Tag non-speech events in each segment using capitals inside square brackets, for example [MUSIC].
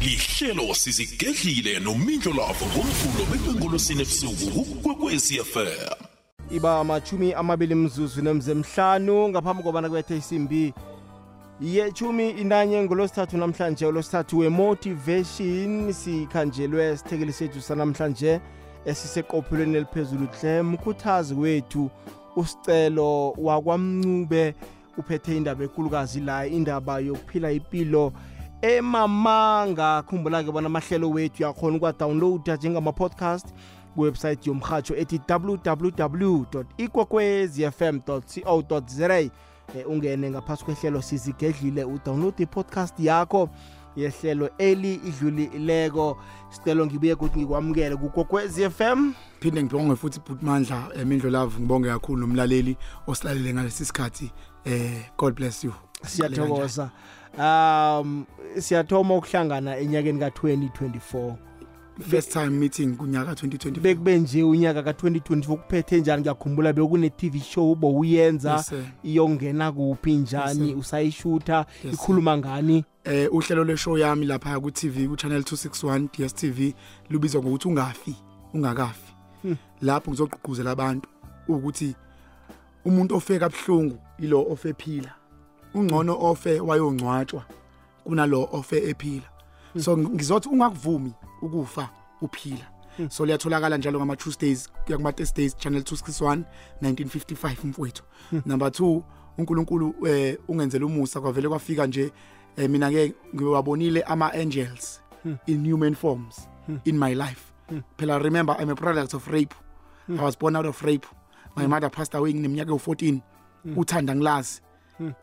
lihlelo sizigedlile nomindlo lavo ngomvulo bekwengolosini ebusuku kukwekwezi FM iba amachumi amabili mzuzu nemzemhlanu ngaphambi kobana kubethe isimbi yechumi inanye ngolosithathu namhlanje olosithathu wemotivation. Sikhanjelwe sithekeli sethu sanamhlanje esiseqophelweni eliphezulu hle mkhuthazi wethu usicelo wakwamncube uphethe indaba enkulukazi la indaba yokuphila impilo emamanga. Khumbula-ke bona amahlelo wethu yakhona ukuwa-downloada njengama-podcast kuwebsayithi yomrhatsho ethi www ikwekwezfm co za eh, ungene ngaphasi kwehlelo sizigedlile udownload i-podcast yakho yehlelo eli idlulileko sicelo ngibuye ukuthi ngikwamukele kukokwezi FM phinde ngibonge futhi Bhutmandla emindlo love ngibonge kakhulu nomlaleli osilalele ngalesi sikhathi eh God bless you. Siyathokoza. Um siyathoma ukuhlangana enyakeni ka-2024 first time meeting kunyaka 2024 bekube nje unyaka ka-2024 kuphethe njani? Ngiyakhumbula bekune-tv show bowuyenza Yes, iyongena kuphi njani? Yes, usayishutha? Yes, ikhuluma ngani? Eh uhlelo lweshow yami lapha ku TV ku channel 261 DStv lubizwa ngokuthi ungafi ungakafi. Lapho ngizogqugquzela abantu ukuthi umuntu ofe kabuhlungu ilo ofe phila ungcono ofe wayongcwatshwa kunalo ofe ephila. So ngizothi ungakuvumi ukufa uphila. So liyatholakala njalo ngama Tuesdays kuya kuma Thursdays channel 261 1955 mfowethu. Number 2 uNkulunkulu eh ungenzela umusa kwavele kwafika nje eh, mina ke ngiwabonile ama angels in human forms in my life. Phela remember i'm a product of rape. I was born out of rape. My mother passed away ngineminyaka u14 uthanda ngilazi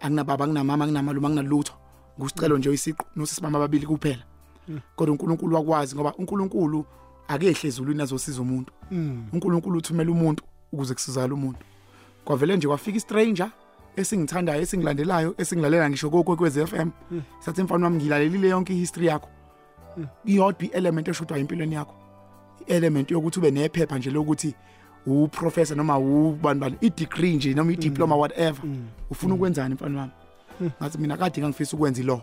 anginababa nginamama nginamaluma nginalutho. Ngusicelo nje isiqu nosisibama ababili kuphela. Kodwa uNkulunkulu wakwazi ngoba uNkulunkulu akehle ezulwini azosiza umuntu. uNkulunkulu uthumela umuntu ukuze kusizale umuntu. Kwavele nje kwafika istranger esingithandayo esingilandelayo esingilalela ngisho kokwekwez FM sathi mfana wami ngilalelile yonke ihistory yakho. Iyodwa element eshodwa empilweni yakho. Element yokuthi ube nephepha nje lokuthi uprofessor noma ubani bani i-degree nje noma i-diploma whatever ufuna ukwenzani mfana wami? Ngathi mina kade ngangifisa ukwenza ilo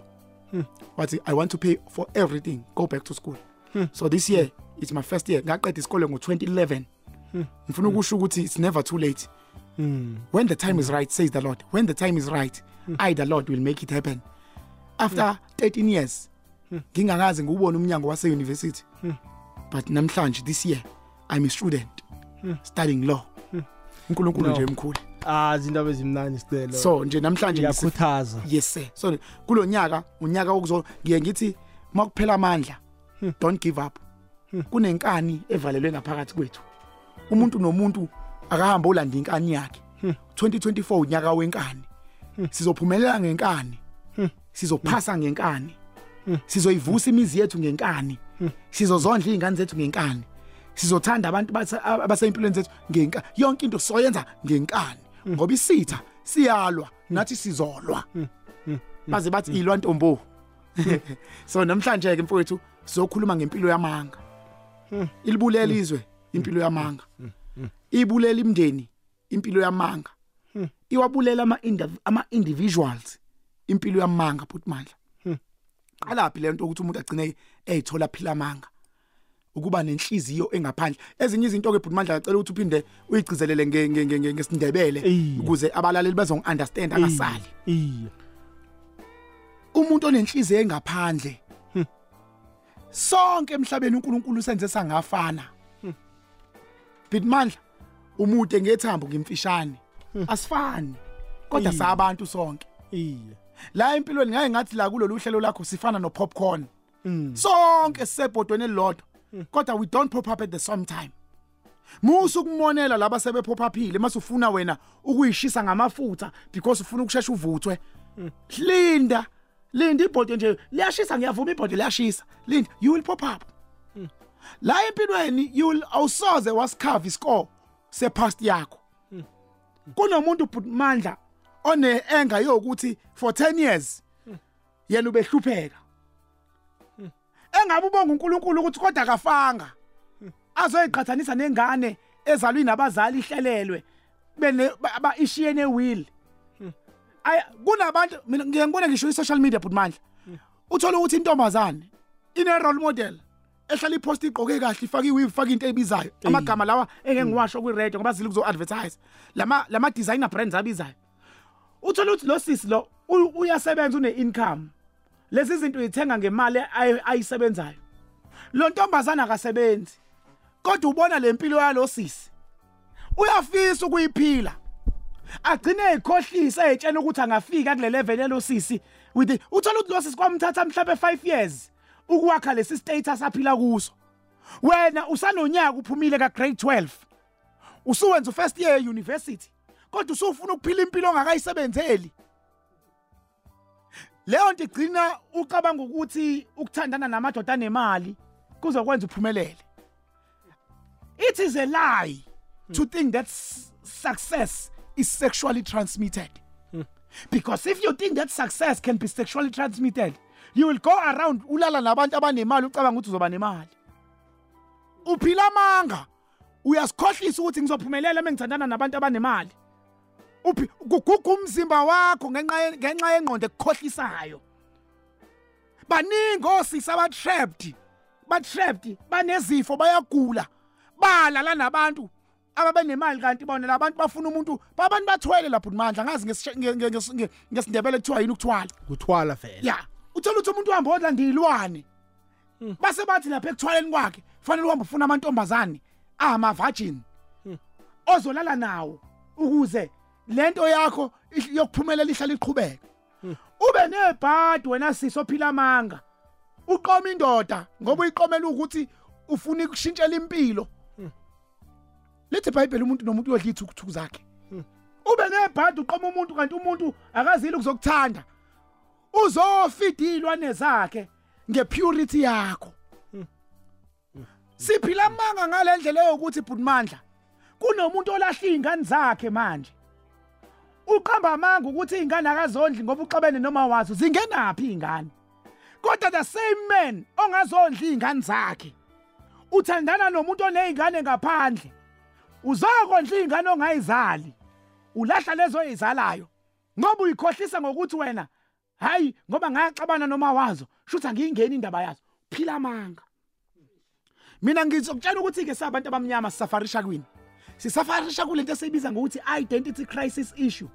wathi i want to pay for everything go back to school. So this year it's my first year ngaqeda isikole ngo-2011 ngifuna ukusho ukuthi it's never too late. When the time is right says the lord. When the time is right i the lord will make it happen. After 13 years ngingakaze ngiwubone umnyango wase university but namhlanje this year i'm a student. Studying law. uNkulunkulu No. nje emkhulu. Ah zindaba ezimnandi sicelo so nje namhlanje ngisi- iyakhuthaza yes sir. So kulonyaka unyaka okuzo ngiye ngithi makuphela amandla don't give up. Kunenkani evalelwe ngaphakathi kwethu? Umuntu nomuntu akahamba olanda inkani yakhe. 2024 unyaka wenkani. Sizophumelela ngenkani. Sizophasa ngenkani. Sizoyivusa imizi yethu ngenkani. Sizozondla izingane zethu ngenkani. Sizothanda abantu basa- abasempilweni zethu ngenkani yonke into soyenza ngenkani. Ngoba isitha siyalwa nathi sizolwa. Baze bathi ilwa ntombo. So namhlanje ke mfowethu sizokhuluma ngempilo yamanga. Ilibulela izwe impilo yamanga. Ibulela imndeni impilo yamanga. Iwabulela ama indiv- ama individuals impilo yamanga phutmandla qalaphi lento ukuthi umuntu agcine eyithola phila amanga? Ukuba nenhliziyo engaphandle. Ezinye izinto ke phutmandla acela ukuthi uphinde uyigcizelele nge- nge- nge- nge- ngesindebele ukuze abalaleli bazongi-understand angasali. Iya umuntu onenhliziyo engaphandle sonke emhlabeni uNkulunkulu senze sangafana. Bitmandla umude ngethambo ngimfishane. Asifani kodwa sabantu sonke. Iya la empilweni ngaye ngathi la kulolu hlelo lakho sifana no popcorn sonke sisebhodweni elilodwa. Kodwa we don't pop up at the same time. Musu kumonela laba sebe pop uphile mase ufuna wena ukuyishisa ngamafutha because ufuna ukushesha uvuthwe. Linda linda ibhodo nje liyashisa ngiyavuma ibhodo liyashisa. Linda you will pop up. La empilweni you will awusoze wasikhava iscore sepast yakho. Kunomuntu mandla one enga yokuthi for 10 years yena ubehlupheka. Engabe ubonga uNkulunkulu ukuthi kodwa akafanga. Azoyiqhathanisa nengane ezalwe nabazali ihlelelwe bene ba ishiyene will ay kunabantu mina ngiyengibona ngisho i social media but mandla. Uthola ukuthi intombazane ine role model ehlala ipost igqoke kahle ifaka iweave ifaka into ebizayo amagama lawa engeke ngiwasho kwi radio ngoba zile kuzo advertise lama lama designer brands abizayo. Uthola ukuthi lo sisi lo u- uyasebenza une income lezi zinto uyithenga ngemali ay- ayisebenzayo. Lo ntombazana akasebenzi kodwa ubona lempilo yalo sisi. Uyafisa ukuyiphila. Agcine ekhohlisa etshena ukuthi angafika kule level yalo sisi with uthola ukuthi lo sisi kwamthatha mhlawumbe 5 years ukwakha lesi status aphila kuso. Wena usanonyaka uphumile ka grade 12 usuwenza first year university kodwa usufuna ukuphila impilo ongakayisebenzeli. Leyo nto igcina ucabanga ukuthi ukuthandana namadoda anemali kuzokwenza uphumelele. It is a lie to think that s- success is sexually transmitted. Because if you think that success can be sexually transmitted you will go around ulala nabantu abanemali ucabanga ukuthi uzoba nemali. Uphila amanga uyasikhohlisa ukuthi ngizophumelela mengithandana nabantu abanemali. Uphi? Kuguga umzimba wakho ngenxa ye- ngenxa yengqondo ekukhohlisayo. Baningi osisi abatrapped batrapped banezifo bayagula. Balala nabantu ababenemali kanti bona labantu bafuna umuntu babantu bathwele lapho mandla ngazi ngesishe- nge- nge- nge- nge- ngesindebele kuthiwa yini ukuthwala kuthwala vele. Ya uthola ukuthi umuntu uhamba odla ndiyilwane. Base bathi lapha ekuthwaleni kwakhe fanele uhambe ufuna amantombazane ama virgin ozolala nawo ukuze lento yakho yokuphumelela ihlala iqhubeka. Ube nebhadi wena siso phila amanga uqoma indoda ngoba uyiqomela ukuthi ufuna ukushintshela impilo. Lithi iBhayibheli umuntu nomuntu uyodla ithukuthuku zakhe. Ube nebhadi uqoma umuntu kanti umuntu akazili ukuzokuthanda. Uzofida izilwane zakhe ngepurity yakho. Siphila amanga ngalendlela yokuthi bhudimandla kunomuntu olahla izingane zakhe manje. Uqamba amanga ukuthi izingane akazondli ngoba uxabene noma wazo zingenaphi izingane? Kodwa the same man ongazondli izingane zakhe uthandana nomuntu onezingane ngaphandle uzokondla izingane ongayizali ulahla lezo ezalayo ngoba uyikhohlisa ngokuthi wena hayi ngoba ngayaxabana noma wazo shuthi angiyingeni indaba yazo phila amanga. Mina ngizokutshela ukuthi ke sabantu abamnyama sisafarisha kwini? Sisafarisha kulento esiyibiza ngokuthi identity crisis issue.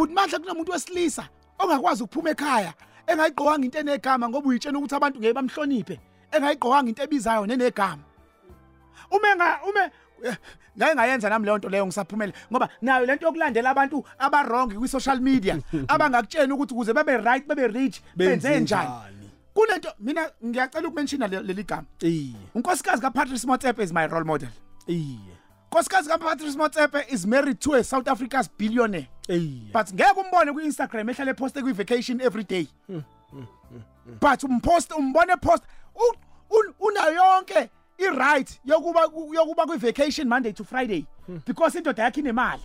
But manje kunomuntu wesilisa ongakwazi ukuphuma ekhaya engayigqokanga into enegama ngoba uyitshela ukuthi abantu ngeke bamhloniphe engayigqokanga into ebizayo nenegama. Uma nga uma eh, ngake ngayenza nami leyo nto leyo ngisaphumele ngoba nayo lento yokulandela abantu abarong kwi social media [LAUGHS] abangakutshela ukuthi ukuze babe right babe rich benze njani? kunento mina ngiyacela ukumenshina le- leli gama. Unkosikazi kaPatrice Motsepe is my role model. Iye. Unkosikazi kaPatrice Motsepe is married to a South Africa's billionaire. But ngeke umbone ku Instagram ehlale poste kwi vacation every day. But umpost umbone post unayo yonke i right yokuba yokuba kwi vacation Monday to Friday. Because indoda yakhe inemali.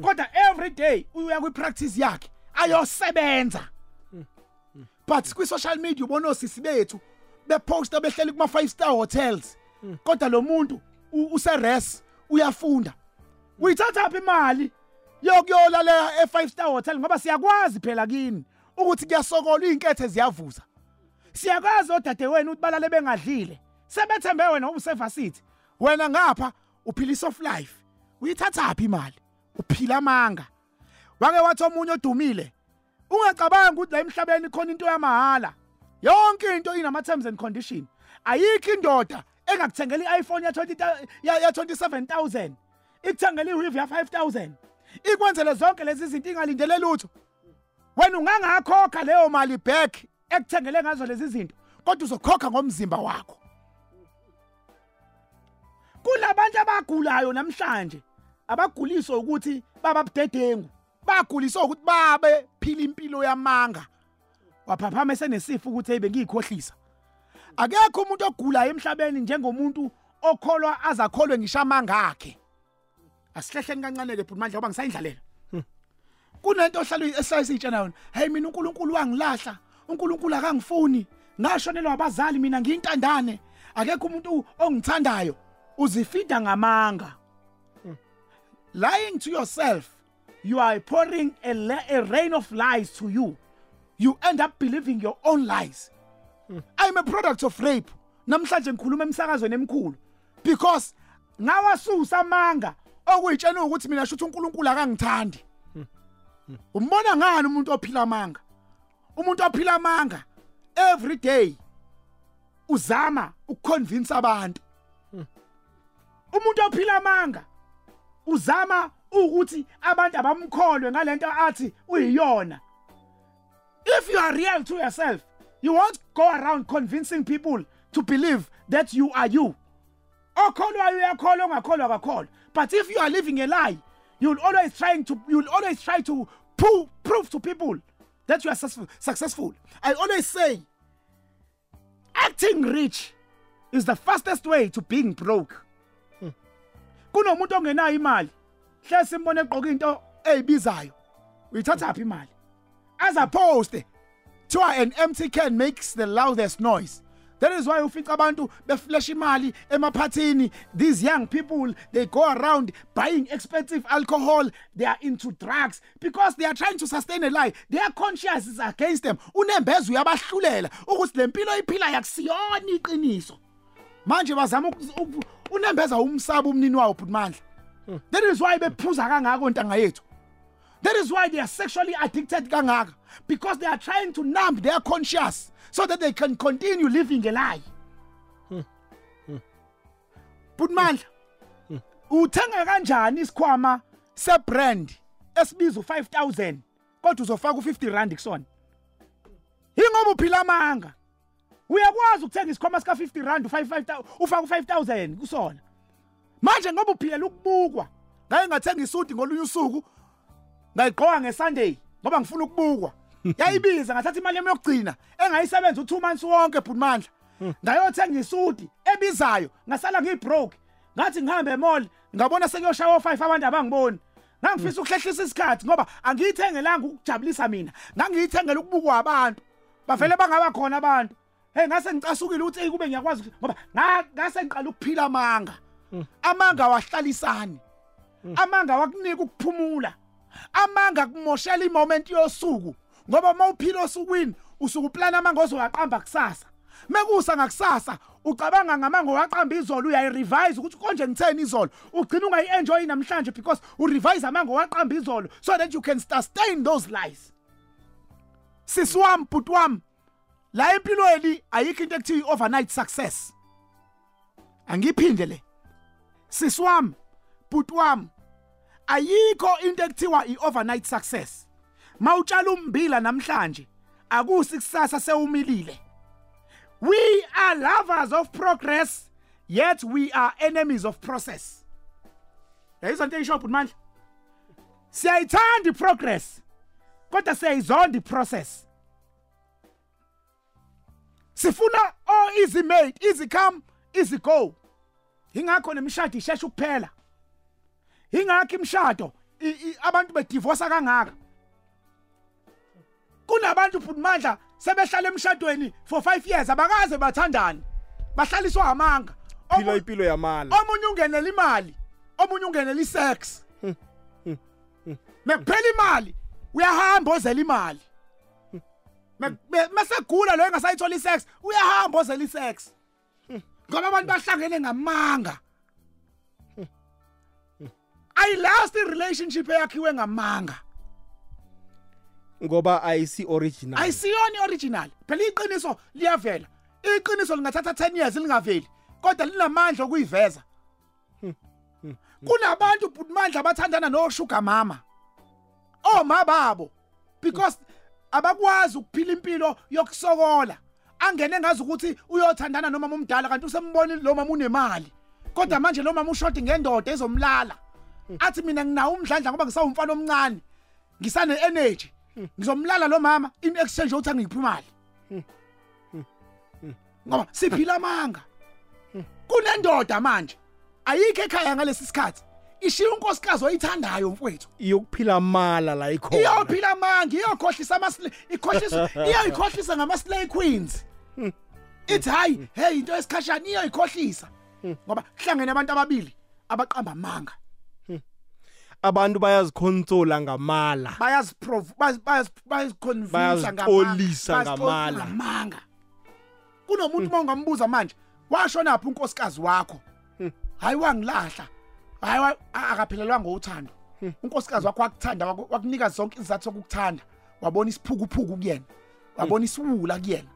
Kodwa every day uya kwi practice yakhe ayosebenza. But kwi social media ubona osisi bethu beposta behleli kuma 5 star hotels. Kodwa lo muntu useres uyafunda. Uyithatha phi imali? Yokuyolalela e5 star hotel ngoba siyakwazi phela kini ukuthi kuyasokola izinkethe ziyavuza. Siyakwazi odade wenu ukuthi balale bengadlile. Sebethembe wena ubuseva sithi wena ngapha uphila isoft life uyithatha phi imali? Uphila amanga. Wake wathi omunye odumile ungacabanga ukuthi la emhlabeni khona into yamahala yonke into inama terms and condition. Ayikho indoda engakuthengela iPhone ya 20 ta- ya ya 27000 ikuthengela iWiv ya 5000 ikwenzele zonke lezi zinto ingalindele lutho. Wena ungangakhokha leyo mali back ekuthengele ngazo lezi zinto kodwa uzokhokha ngomzimba wakho. Kulabantu abagulayo namhlanje abaguliswa ukuthi baba budedengu baguliswa ukuthi babe phila impilo yamanga. Waphaphama esenesifo ukuthi hey bengiyikhohlisa. Akekho umuntu ogulayo emhlabeni njengomuntu okholwa azakholwe ngisho amanga akhe asihlehleni kancane ke bhuti manje ngoba ngisayindlalela kunento ohlala esayisitshena yona. Hey mina uNkulunkulu wangilahla. uNkulunkulu akangifuni. Ngashonelwa abazali mina ngiyintandane. Akekho umuntu ongithandayo. Uzifida ngamanga. Lying to yourself. You are pouring a, a rain of lies to you. You end up believing your own lies. I'm a product of rape. Namhlanje ngikhuluma emsakazweni emkhulu. Because ngawasusa amanga. Okuyitshena ukuthi mina shuthi uNkulunkulu akangithandi. Umbona ngani umuntu ophila amanga? Umuntu ophila amanga every day uzama ukuconvince abantu. Umuntu ophila amanga uzama ukuthi abantu abamkholwe ngalento athi uyiyona. If you are real to yourself you won't go around convincing people to believe that you are you. Okholwayo uyakholwa ongakholwa kakholwa but if you are living a lie you'll always trying to you'll always try to prove, prove to people that you are successful, successful. I always say acting rich is the fastest way to being broke. Hmm. Kunomuntu ongenayo imali hle simbone egqoka into ezibizayo uyithatha hmm. phi imali? As opposed to an empty can makes the loudest noise That is why ufica abantu beflash imali emaphathini. These young people they go around buying expensive alcohol. They are into drugs because they are trying to sustain a life. Their conscience is against them. Unembeza uyabahlulela ukuthi lempilo iphila yakusiyona iqiniso. Manje bazama unembeza umsaba umnini wawo phutmandla that is why bephuza kangako ntanga yethu. That is why they are sexually addicted kangaka because they are trying to numb their conscience. So that they can continue living a lie. Putmandla uthenga kanjani isikhwama sebrand esibiza u5000 kodwa uzofaka u50 rand kusona? Ingoba uphila amanga. Uyakwazi ukuthenga isikhwama sika 50 rand u5000 ufaka u5000 kusona? Manje ngoba uphilela ukubukwa ngaye ngathenga isudi ngolunye usuku ngayigqoka ngeSunday ngoba ngifuna ukubukwa. Yayibiza ngathatha imali yami yokugcina engayisebenza u2 months wonke bhutmandla ngayothenga isudi ebizayo ngasala ngibroke. Ngathi ngihambe emall ngabona sekuyoshawa 5 abantu abangiboni. Ngangifisa ukuhlehlisa isikhathi ngoba angiyithengelanga ukujabulisa mina ngangiyithengela ukubukwa abantu bavele bangaba khona abantu. Hey ngase ngicasukile ukuthi kube ngiyakwazi ngoba ngase ngiqala ukuphila amanga. Amanga wahlalisani amanga wakunika ukuphumula. Amanga kumoshela imoment yosuku. Ngoba mawuphila osukwini usuku uplana amanga ozowaqamba kusasa mekusa ngakusasa ucabanga ngamanga waqamba izolo uyayirevise ukuthi konje ngitheni izolo? Ugcina ungayi-enjoy namhlanje because urevise amanga waqamba izolo so that you can sustain those lies. Sisi wami bhuti wami la empilweni ayikho into ekuthiwa i-overnight success. Angiphinde le. Sisi wami bhuti wami ayikho into ekuthiwa i-overnight success. Mawutshala umbila namhlanje. Akusi kusasa sewumilile. We are lovers of progress yet we are enemies of process. Yayizwa into eyisho bhuti siyayithanda iprogress kodwa siyayizonda iprocess. Sifuna all easy made easy come easy go. Ingakho nemishado isheshe ukuphela. Ingakho imshado abantu bedivorce kangaka. Kunabantu futhi mandla sebehlala emshadweni for 5 years abakaze bathandane. Bahlaliswa amanga. Phila impilo yamala. omunye ungenela imali omunye ungenela isex. Mekuphela imali uyahamba ozela imali. Masegula lo engasayithola isex uyahamba ozela isex. Ngoba abantu bahlangene ngamanga. Ayilast relationship eyakhiwe ngamanga. Ngoba ayisi original ayisiyona original phela iqiniso liyavela. Iqiniso lingathatha 10 years lingaveli kodwa linamandla okuyiveza. Kunabantu butmandla abathandana no sugar mama. Oma babo. Because abakwazi ukuphila impilo yokusokola. Angene ngazi ukuthi uyothandana nomama omdala kanti usemboni lo mama unemali. Kodwa manje lo mama ushoti ngendoda ezomlala athi mina nginawo umdlandla ngoba ngisawumfana omncane ngisane energy ngizomlala lo mama in exchange uthi angiphi imali ngoba siphila amanga. Kunendoda manje ayikho ekhaya ngalesi sikhathi. Ishiya unkosikazi oyithandayo mfowethu. Iyokuphila amala la ikhona. Iyophila amanga iyokhohlisa amasle ikhohlisa iyayikhohlisa ngamaslay queens. Ithi hayi hey into esikhashana iyoyikhohlisa ngoba hlangene abantu ababili abaqamba amanga. Abantu bayazikhonsola ngamala. Bayaziprove bayaziconvince Bayazixolisa ngamala. ngamanga. Kunomuntu mongambuza manje washona phi unkosikazi wakho? Hayi wangilahla. Hayi wa- a- akaphelelwanga uthando. Unkosikazi wakho wakuthanda waku- wakunika zonke izathu sokukuthanda wabona isiphukuphuku kuyena. Wabona isiwula kuyena.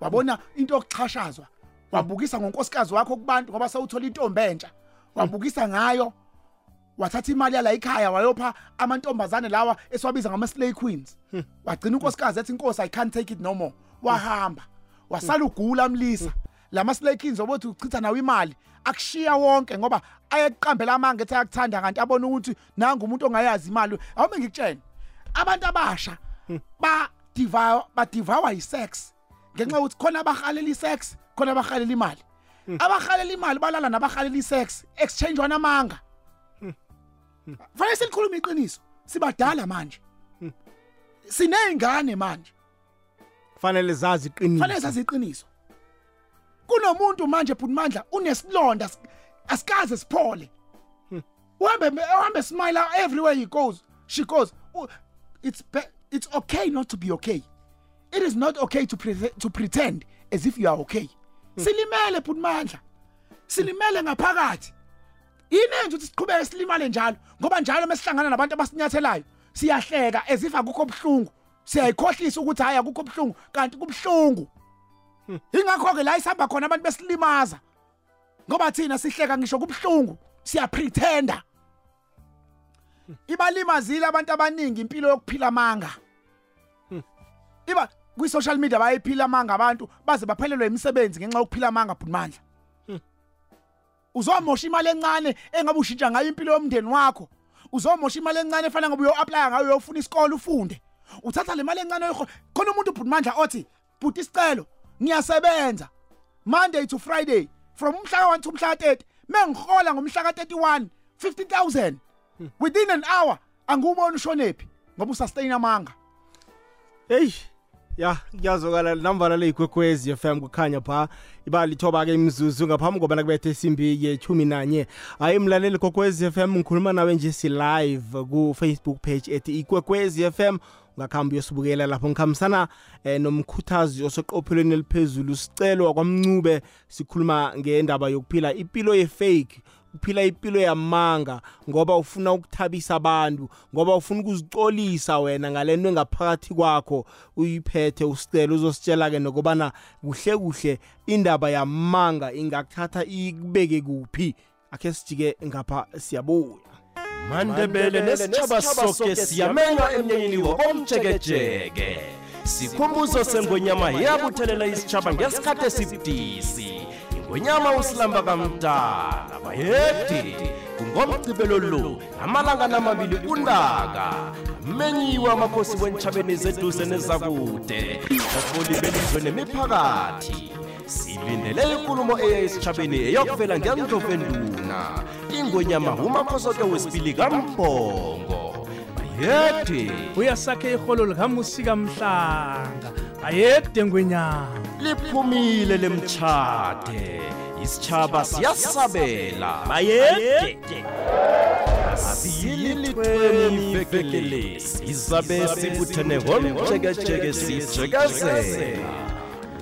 Wabona into yokuxhashazwa. Wabukisa ngonkosikazi wakho kubantu ngoba sewuthola intombi entsha wabukisa ngayo. Wathatha imali yala ekhaya wayopha amantombazane lawa esiwabiza ngama slay queens wagcina unkosikazi ethi inkosi i can't take it no more. Wahamba wasala ugula mlisa lama slay queens obothi uchitha nawe imali. Akushiya wonke ngoba ayeqambela amanga ethi ayakuthanda kanti abona ukuthi nanga umuntu ongayazi imali. Awume ngikutshela abantu abasha ba diva ba divawa yisex. Ngenxa yokuthi khona abahalela isex khona abahalela imali. Abahalela imali balala nabahalela isex exchange wanamanga fanele silikhuluma iqiniso sibadala manje. Sineyingane manje. Kufanele zazi fanele iqiniso sazi iqiniso. Kunomuntu manje phutmandla unesilonda s- asikaze siphole. Uhambe uhambe smile everywhere he goes she goes "Oh, it's be- it's okay not to be okay. It is not okay to pre to pretend as if you are okay. Silimele phutmandla silimele ngaphakathi. Yini nje ukuthi siqhubeke silimale njalo? Ngoba njalo mesihlangana nabantu abasinyathelayo siyahleka as if akukho buhlungu siyayikhohlisa ukuthi hayi akukho buhlungu kanti kubhlungu ingakho ke la isihamba khona abantu besilimaza. Ngoba thina sihleka ngisho kubhlungu siya pretenda ibalimazile abantu abaningi impilo yokuphila manga. Iba kwi social media bayiphila manga abantu baze baphelelwe imisebenzi ngenxa yokuphila manga phumandla uzomosha imali encane engabe ushintsha ngayo impilo yomndeni wakho. Uzomosha imali encane efanele ngoba uyo-aplya ngayo uyofuna isikole ufunde. Uthatha le mali encane oyikho khona umuntu ubhudimandla othi bhuti isicelo ngiyasebenza. Monday to friday from umhla ka-1 to umhla ka-30 mengihola ngomhla ka-31 15000 within an hour angiwuboni ushonephi ngoba usustain amanga hey ya kuyazokala nambala leyigwegwezi FM kukhanya pha. Iba lithoba ke imzuzu ngaphambi koba nakubethe isimbi ye-10 nanye. Hayi mlaleli gogwezi FM ngikhuluma nawe nje si live ku Facebook page ethi igwegwezi FM ungakhamba uyosibukela lapho ngikhambisana eh, nomkhuthazi osoqophelweni eliphezulu sicelo kwamncube. Sikhuluma ngendaba yokuphila impilo ye-fake. Uphila impilo yamanga ngoba ufuna ukuthabisa abantu ngoba ufuna ukuzicolisa wena ngalento engaphakathi kwakho uyiphethe usicela uzositshela ke nokubana kuhle kuhle indaba yamanga ingakuthatha ikubeke kuphi. Akhe sijike ngapha siyabuya. Mandebele nesitshaba soke siyamenywa emnyanyeni wobomjekejeke sikhumbuzo sengonyama yabuthelela isitshaba ngesikhathi esibudisi. Ingonyama usilamba kamdala bayedi kungomgcibelo lo namalanga namabili undaka amenyiwe amakhosi wentshabeni zeduze nezakude baholi belizwe nemiphakathi. Silindele inkulumo eya esitshabeni eyokuvela ngendlovenduna ingonyama umakhosoke wesibili kambhongo bayeti uyasakhe iholo likamusika mhlanga ayede ngwenyama liphumile lemtshade isitshaba siyasabela. Ayede asiyilithweni ivekelesi. Izabe sibuthene ngomjekejeke sijekezela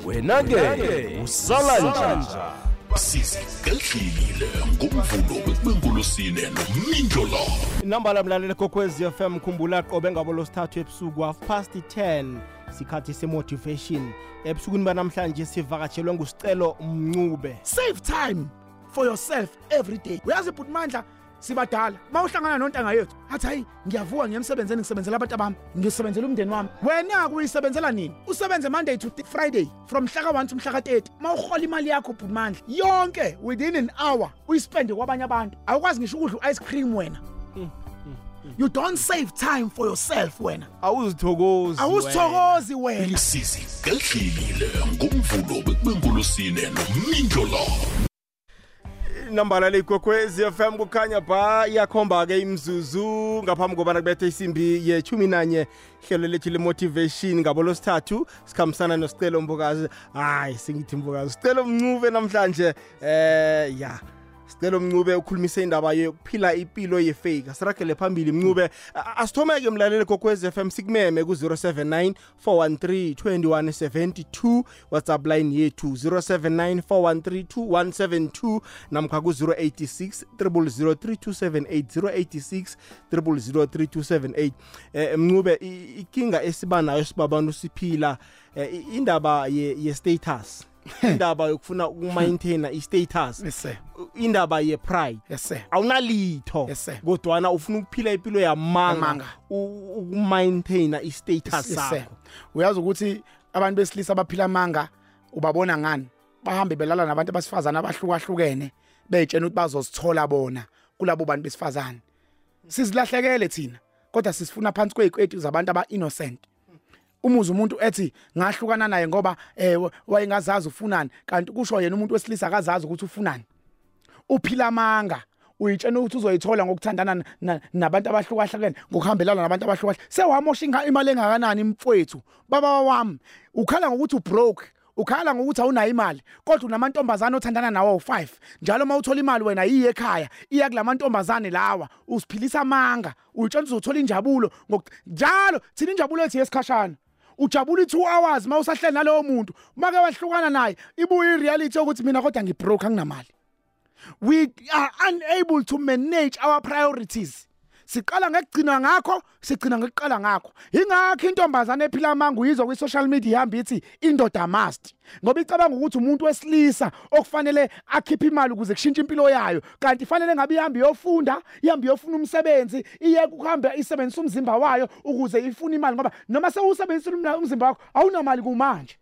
wena-ke usala njanja sizigedlile ngomvulo bekubengolosine nomindlo inamba lamlaleli kokwezi FM khumbula qobe ngabo losithathu ebusuku half past 10 sikhathi semotivation. Ebusukwini banamhlanje sivakatshelwe ngusicelo mncube. Save time for yourself every day. Uyazi bhutimandla sibadala. Mawuhlangana nontanga yethu athi hayi ngiyavuka ngiye emsebenzini ngisebenzela abantu abami ngisebenzela umndeni wami. Wena kuyisebenzela nini? Usebenze monday to friday from mhla ka-1 to mhla ka-30 mawuhola imali yakho bhutimandla yonke within an hour uyispende kwabanye abantu. Awukwazi ngisho ukudla u-ice cream wena. You don't save time for yourself wena. Awuzithokozi awusithokozi wena. Sizigedlile ngomvulo bekubengolosine nomindlo inambala leyigwekwezi FM kukhanya pha iyakhomba-ke imzuzu ngaphambi kobana kubethe isimbi ye-10 nanye hlelo lethu le-motivation ngabo losithathu sikhambisana nosicelo mbukazi hayi sengithi mbukazi sicelo mncube namhlanje. Eh ya. Sicela umncube ukhulumise indaba yokuphila impilo yefake. Asiragele phambili mncube A- asithomeke mlaleli kokwez FM sikumeme ku-079 413 2172 whatsapp line yethu 079 413 2172 namkha ku-086 0003278 086 0003278 eh mncube i- ikinga esiba nayo sibabantu siphila eh, i- indaba ye, ye status [LAUGHS] indaba yokufuna ukumaintaina i-status. Yes sir. Indaba ye-pride. Yes sir. Awunalitho. Yes, sir. kodwana ufuna ukuphila impilo yamanga Yamanga. u- ukumaintaina i-status Yes, sir. sakho. Uyazi ukuthi abantu besilisa abaphila amanga ubabona ngani? Bahambe belala nabantu abasifazana abahlukahlukene beyitshena ukuthi bazosithola bona kulabo bantu besifazane. Sizilahlekele thina kodwa sisifuna phansi kwezikwethu zabantu aba umuzi umuntu ethi ngahlukana naye ngoba eh wayengazazi ufunani kanti kusho yena umuntu wesilisa akazazi ukuthi ufunani. Uphila amanga uyitshena ukuthi uzoyithola ngokuthandana na- na- nabantu abahlukahlukene ngokuhambelana nabantu abahlukahlukene. Sewamosha imali engakanani mfowethu? Baba wami ukhala ngokuthi ubroke ukhala ngokuthi awunayo imali kodwa unamantombazane othandana nawo u5 njalo mawuthola imali wena yiye ekhaya iya kulamantombazane lawa usiphilisa amanga uyitshela uzothola injabulo njalo thina injabulo ethi yesikhashana. Ujabula i2 hours mawusahleli nalowo muntu make wahlukana naye ibuye ireality ukuthi mina kodwa ngibroke anginamali. We are unable to manage our priorities. Siqala ngekugcina ngakho sigcina ngekuqala ngakho. Ingakho intombazane ephila amanga uyizwa kwi social media ihamba ithi indoda must. Ngoba icabanga ukuthi umuntu wesilisa okufanele akhiphe imali ukuze kushintshe impilo yayo kanti fanele ngabe ihambe yofunda ihambe yofuna umsebenzi iye kuhamba isebenzisa umzimba wayo ukuze ifune imali ngoba noma sewusebenzisa umna- umzimba wakho awunamali kumanje.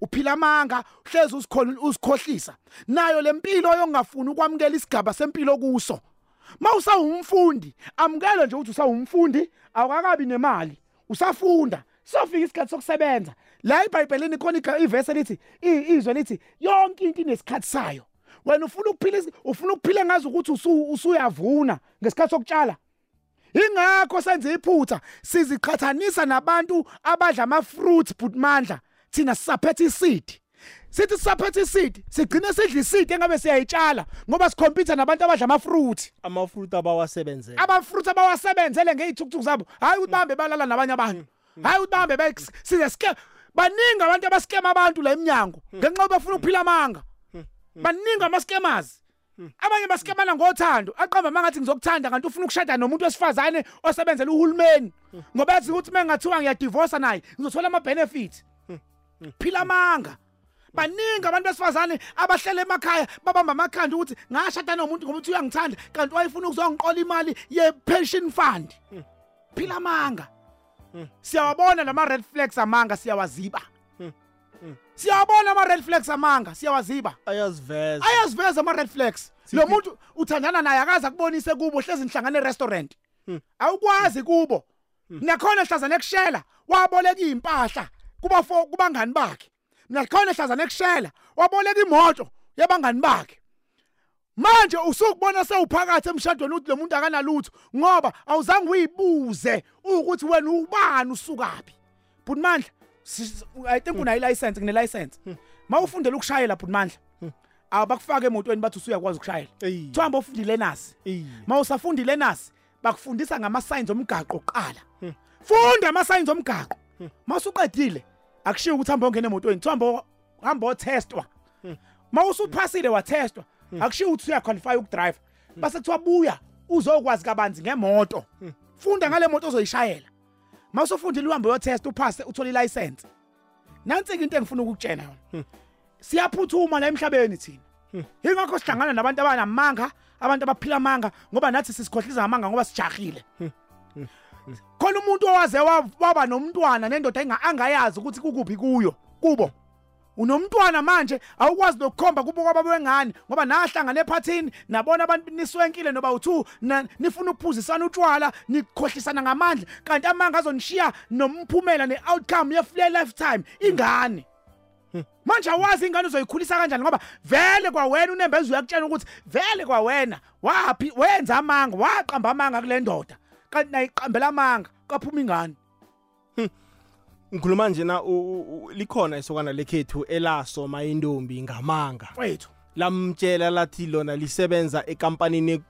Uphila amanga hlezi usikhohlisa. Nayo lempilo yongafuni ukwamukela isigaba sempilo kuso. Mawusawumfundi amukele nje ukuthi usawumfundi awukakabi nemali usafunda sofika isikhathi sokusebenza. La eBhayibhelini khona ivesi elithi i- izwe lithi yonke into inesikhathi sayo. Wena ufuna ukuphila ufuna ukuphila ngazi ukuthi usu- usuyavuna ngesikhathi sokutshala? Ingakho senze iphutha siziqhathanisa nabantu abadla ama fruits but mandla thina sisaphethe iseed. Sithi sisaphethe iseed sigcine sidla iseed engabe siyayitshala ngoba sikhompyutha nabantu abadla ama fruit amafruit abawasebenzela aba fruit abawasebenzele ngezithukuthuku zabo. Hayi ukuthi bahambe balala nabanye abantu. Hayi ukuthi bahambe baye size scam baningi abantu abascam abantu la eminyango ngenxa yokuba bafuna ukuphila amanga. Baningi ama scammers abanye baskemana ngothando. Aqamba mangathi ngizokuthanda kanti ufuna ukushada nomuntu wesifazane osebenzela uhulumeni. Ngoba yazi ukuthi mengathiwa ngiyadivorce naye ngizothola ama benefits phila amanga. Baningi abantu besifazane abahlele emakhaya babamba amakhanda ukuthi ngashada nomuntu ngoba uthi uyangithanda kanti wayefuna ukuzongiqola imali ye pension fund. Phila amanga. Siyawabona lama red flags amanga siyawaziba. Siyawabona ama red flags amanga siyawaziba. Ayaziveza. Ayaziveza ama red flags. Lo muntu uthandana naye akaza kubonise kubo hlezi nihlangane restaurant awukwazi kubo. Nakhona hlazana ekushela waboleka impahla kuba fo kubangani bakhe. Nakhona hlazana ekushela waboleka imoto yabangani bakhe. Manje usukubona sewuphakathi emshadweni uthi lo muntu akanalutho ngoba awuzange uyibuze ukuthi wena ubani usukapi. Bhutmandla sis- I think unayo license ngine license mawufundela ukushayela Bhutmandla abakufaka emotweni bathi usuyakwazi ukushayela. Eyi. thamba ufundile nasi Eyi. mawusafundile nasi bakufundisa ngama signs omgaqo oqala funda ama signs omgaqo. Masuqedile akushiyo ukuthi hamba ungena emotweni thamba hamba otestwa. Mawusuphasile watestwa akushiyo ukuthi uyaqualify ukudrive. Base kuthiwa buya uzokwazi kabanzi ngemoto. Funda ngale moto ozoyishayela. Mawusufundile uhambe uyotest uphase uthole ilicense nansi into engifuna ukukutshela yona? Siyaphuthuma la emhlabeni thina. Ingakho sihlangana nabantu abanamanga abantu abaphila amanga ngoba nathi sisikhohliza ngamanga ngoba sijahile. Khona umuntu owaze wa- waba nomntwana nendoda angayazi ukuthi kukuphi kuyo. Kubo. Unomntwana manje awukwazi nokukhomba kubo kwaba wengane ngoba nahlangana ephathini nabona abantu niswenkile noba u2 na- nifuna ukuphuzisana utshwala nikhohlisana ngamandla kanti amanga azonishiya nomphumela neoutcome ye lifetime ingane. Manje awazi ingane uzoyikhulisa kanjani ngoba vele kwawena unembeza uyakutshela ukuthi vele kwawena waphi wenza amanga waqamba amanga kule ndoda. Kanti nayiqambela amanga. Kaphuma ingane. Ngikhuluma nje na likhona isokana lekhethu elasoma intombi ngamanga. Wethu lamtshela lathi lona lisebenza ekampanini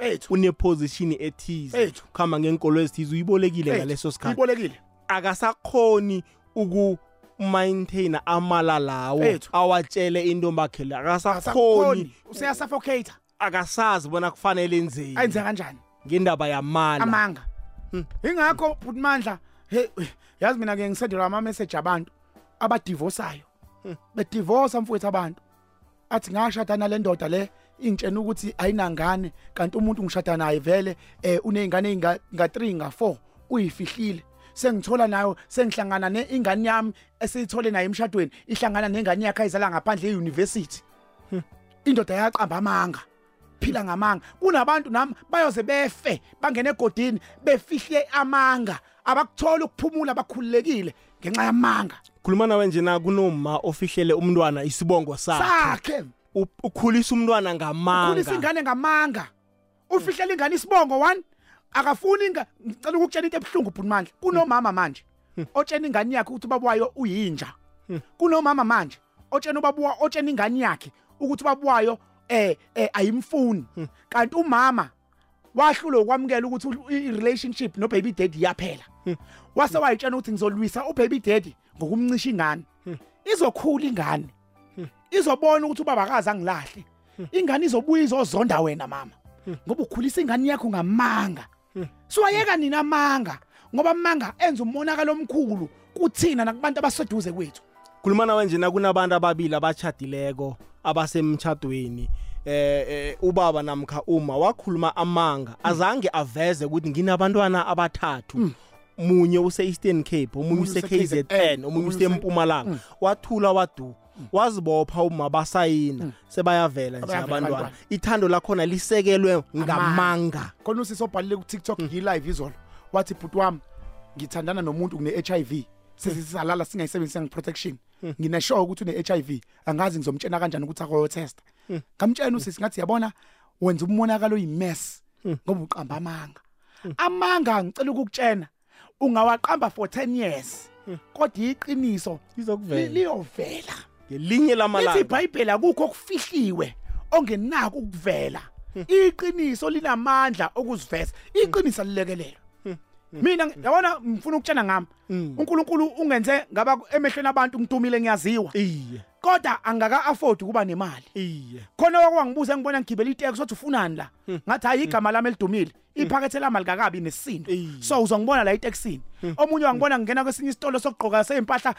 Ethu. uneposition ethize. Ethu. kuhamba ngenkolo ezithize uyibolekile ngaleso sikhathi. Akasakhoni uku maintain amala lawo awatshele intombi yakhe la. Akasakhoni. Useyasuffocate akasazi bona kufanele enzeni. Ayenze kanjani? Ngendaba yamala. Amanga. Ingakho bhutimandla hey yazi mina ke ngisendelwa ama message abantu abadivorceayo bedivorce mfowethu abantu. Athi ngashada nale ndoda le ingitshena ukuthi ayinangane kanti umuntu ngishada naye vele eh unezingane nga 3 nga 4 uyifihlile. Sengithola nayo sengihlangana neingane yami esiyithole naye emshadweni ihlangana nengane yakhe ayizala ngaphandle euniversity. Indoda yaqamba amanga. Phila ngamanga. Kunabantu nami bayoze befe bangena egodini befihle amanga. Abakuthola ukuphumula bakhululekile ngenxa yamanga. Khuluma nawe njena kunoma ofihlele umntwana isibongo sakhe. Ukhulisa umntwana ukhulisa ngamanga ingane ngamanga. Ufihlela ingane isibongo one. Akafuni ngicela ukutshela into ebhlungu bhutimandla kunomama manje otshena ingane yakhe ukuthi babuwayo uyinja. Kunomama manje otshena ubabuwa otshena ingane yakhe ukuthi babuwayo eh eh ayimfuni. Kanti umama wahlula ukwamukela ukuthi u- i relationship no baby daddy yaphela wase wayitshena ukuthi ngizolwisa u baby daddy ngokumncisha ingane. Izokhula ingane. Izobona ukuthi ubaba akazi angilahle. Ingane izobuya izozonda wena mama. Ngoba ukhulisa ingane yakho ngamanga. Siwayeka nina amanga ngoba amanga enza umonakalo omkhulu kuthina nakubantu abaseduze kwethu. Khuluma nawe njena kunabantu ababili abachadileko abasemtchadweni eh eh, ubaba namkha uma wakhuluma amanga azange aveze ukuthi nginabantwana abathathu. Munye use Eastern Cape omunye use KZN omunye use eMpumalanga wathula wadu wazibopha uma basayina sebayavela nje abantwana. ithando lakhona lisekelwe ngamanga. Khona usisi obhalile ku TikTok ngi-live izolo wathi bhuti wami ngithandana nomuntu kune-HIV sesisalala singayisebenzisa ngi-protection ngineshow ukuthi une-HIV angazi ngizomtshena kanjani ukuthi akoyotesta. Ngamtshena usisi ngathi yabona wenza umonakalo oyimess ngoba uqamba amanga. Amanga ngicela ukukutshena. Ungawaqamba for 10 years. Kodwa iqiniso li- izokuvela liyovela. Ngelinye lithi lamalanga iBhayibheli akukho okufihliwe ongenako ukuvela. Iqiniso linamandla okuziveza. Iqiniso alilekelelo mina ngi- yabona ngifuna ukutshena ngami? uNkulunkulu ungenze ngaba emehlweni abantu ngidumile ngiyaziwa. Iye. Kodwa angaka afford ukuba nemali. Iye. Khona wakwangibuza ngibona ngigibela iteksi wathi ufunani la? Ngathi hayi igama lami elidumile. Iphakethe lami likakabi nesisindo. Eyi. so uzongibona la etekisini omunye wangibona ngingena kwesinye isitolo sokugqoka seimpahla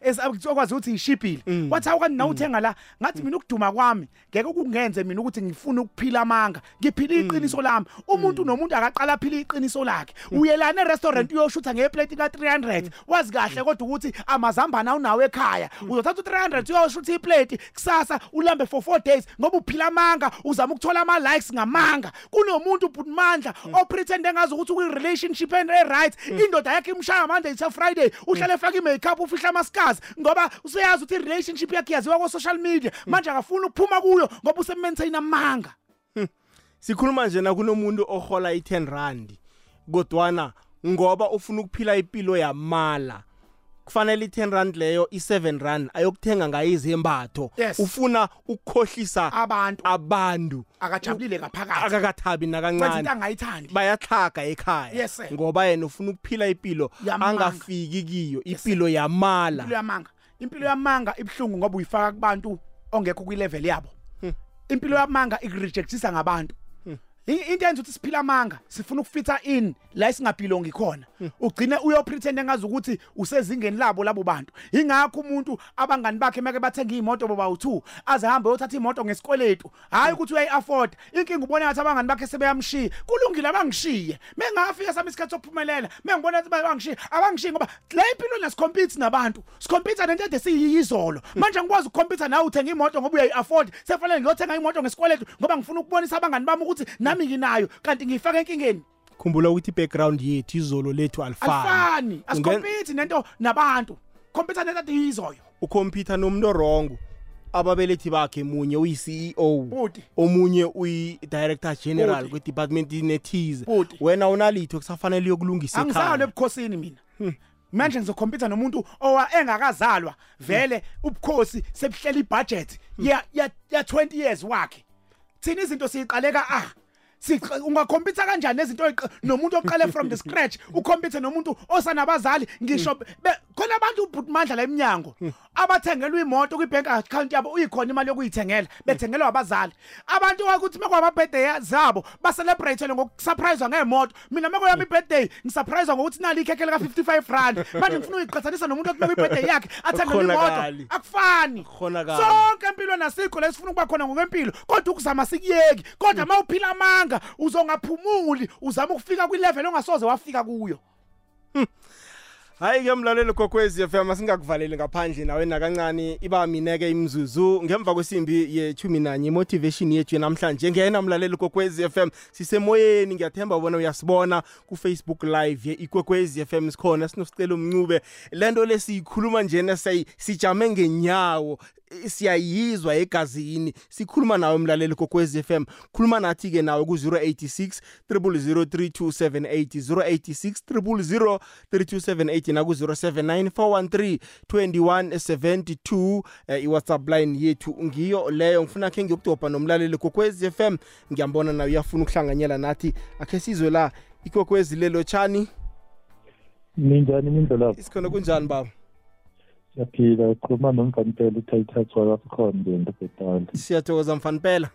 ezokwazi ukuthi ishibhile wathi awukani na uthenga la. Ngathi mina ukuduma kwami ngeke kungenze mina ukuthi ngifune ukuphila amanga. Ngiphila iqiniso lami. Umuntu nomuntu akaqala aphila iqiniso lakhe. Uyelana erestaurant uyoshutha ngeplate ka 300 wazi kahle kodwa ukuthi amazambana unawo ekhaya. Uzothatha u300 uyoshutha iplate kusasa ulambe for 4 days ngoba uphila amanga. Uzama ukuthola ama likes ngamanga. Kunomuntu bhutimandla opretend engazi ukuthi uku relationship and right indoda yakhe imshaya Monday to Friday uhlale efaka imakeup ufihla amaskazi ngoba useyazi ukuthi relationship yakhe yaziwa ku social media manje akafuni ukuphuma kuyo ngoba usemaintain amanga. Sikhuluma nje na kunomuntu ohola i10 rand kodwana ngoba ufuna ukuphila impilo yamala kufanele i10 rand leyo i7 rand ayokuthenga ngayo izembatho Yes. ufuna ukukhohlisa abantu. abantu. Akajabulile ngaphakathi. Akakathabi kwenza into nakancane angayithandi. Bayahlaga ekhaya. Yes, sir. ngoba yena ufuna ukuphila impilo Yamanga. angafiki kiyo. Impilo yamala. Impilo yamanga. Impilo yamanga ibhlungu ngoba uyifaka kubantu ongekho kwilevel yabo. Impilo yamanga ikurejectisa ngabantu. I- into yenza ukuthi siphila amanga sifuna ukufitha in la singabhilongi khona. Ugcine uyopretend engazi ukuthi usezingeni labo labo bantu. Ingakho umuntu abangani bakhe make bathenga imoto boba u2 aze hambe uyothatha imoto ngesikweletu. Hayi ukuthi uyayi-afford. Inkinga ubona ngathi abangani bakhe sebeyamshiya. Kulungile abangishiye mengafika sami isikhathi sokuphumelela mengibona ukuthi bangishiye abangishiye ngoba la impilo nasikhompithe nabantu. Sikhompitha nento ede siyiyizolo manje angikwazi ukukhompitha nawe uthenga imoto ngoba uyayi-afford. Sefanele ngiyothenga imoto ngesikweletu ngoba ngifuna ukubonisa abangani bami ukuthi nami nginayo kanti ngiyifaka enkingeni. Khumbula ukuthi i-background yethu izolo lethu alifani. Alifani Unge- asikhompithe nento nabantu. Khompitha nento ade yizoyo ukhompyutha nomuntu orongo ababelethi bakhe munye uyi-CEO Buti. omunye uyi-director general Buti. kwe-department nethize Buti. wena unalitho kusafanele uyokulungisa angisalo ekhaya ebukhosini mina. Manje ngizokhompyutha nomuntu owa engakazalwa. Vele ubukhosi sebuhlela ibudget. Ya ya ya 20 years wakhe. Thina izinto siyiqaleka ah Siqa- ungakhompyutha kanjani nezinto oyiq- nomuntu oqale from the scratch? Ukhompyutha nomuntu osanabazali ngisho be- khona abantu ubhutmandla la eminyango abathengelwa imoto kwibank account yabo uyikhona imali yokuyithengela bethengelwa abazali. Abantu ukuthi makwama birthday zabo ba celebrate ngokusurprise ngemoto mina makwami birthday ngisurprise ngokuthi nali ikhekhe lika 55 rand. Manje ngifuna uyiqhathanisa nomuntu okumeka birthday yakhe athengele imoto Akukhonakali. akufani. Akukhonakali. sonke empilo nasikho lesifuna ukuba khona ngokwempilo kodwa ukuzama sikuyeki kodwa mawuphila amanga uzongaphumuli uzama ukufika kwilevel ongasoze wafika kuyo. Hayi ke mlaleli kokwezi FM asingakuvaleli ngaphandle nawe nakancane iba mineke imzuzu. Ngemva kwesimbi ye-10 nanye imotivation yethu namhlanje ngena mlaleli kokwezi FM sisemoyeni ngiyathemba ubona uyasibona ku-Facebook live ye-ikwekwezi FM sikhona sinosicelo mncube lento lesiyikhuluma njena siyayi- sijame ngenyawo. Siyayizwa egazini sikhuluma nawe mlaleli kokwezi FM khuluma nathi ke nawe ku-086 3003278 086 3003278 naku-079 413 2172 eh, iwhatsapp line yethu ngiyo leyo. Ngifuna khe ngiyokudobha nomlaleli kokwezi FM ngiyambona nawe uyafuna ukuhlanganyela nathi akhe sizwe la ikokwezi lelo tshani minjani mindlela isikhona kunjani baba? Siyaphila ukhuluma nomfanipela uTitus wakakhonde ndebhetala siyathokoza mfanipela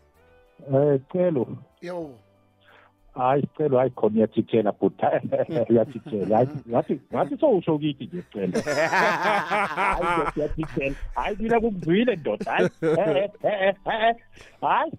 eh celo. Yo. Hayi sicelo hayi khona uyathithela but [LAUGHS] uyathithela hayi ngathi ngathi sowusho kithi nje celo. Hayi uyathithela hayi mina kungizwile ndoda. Hayi eh, eh, eh, eh, hayi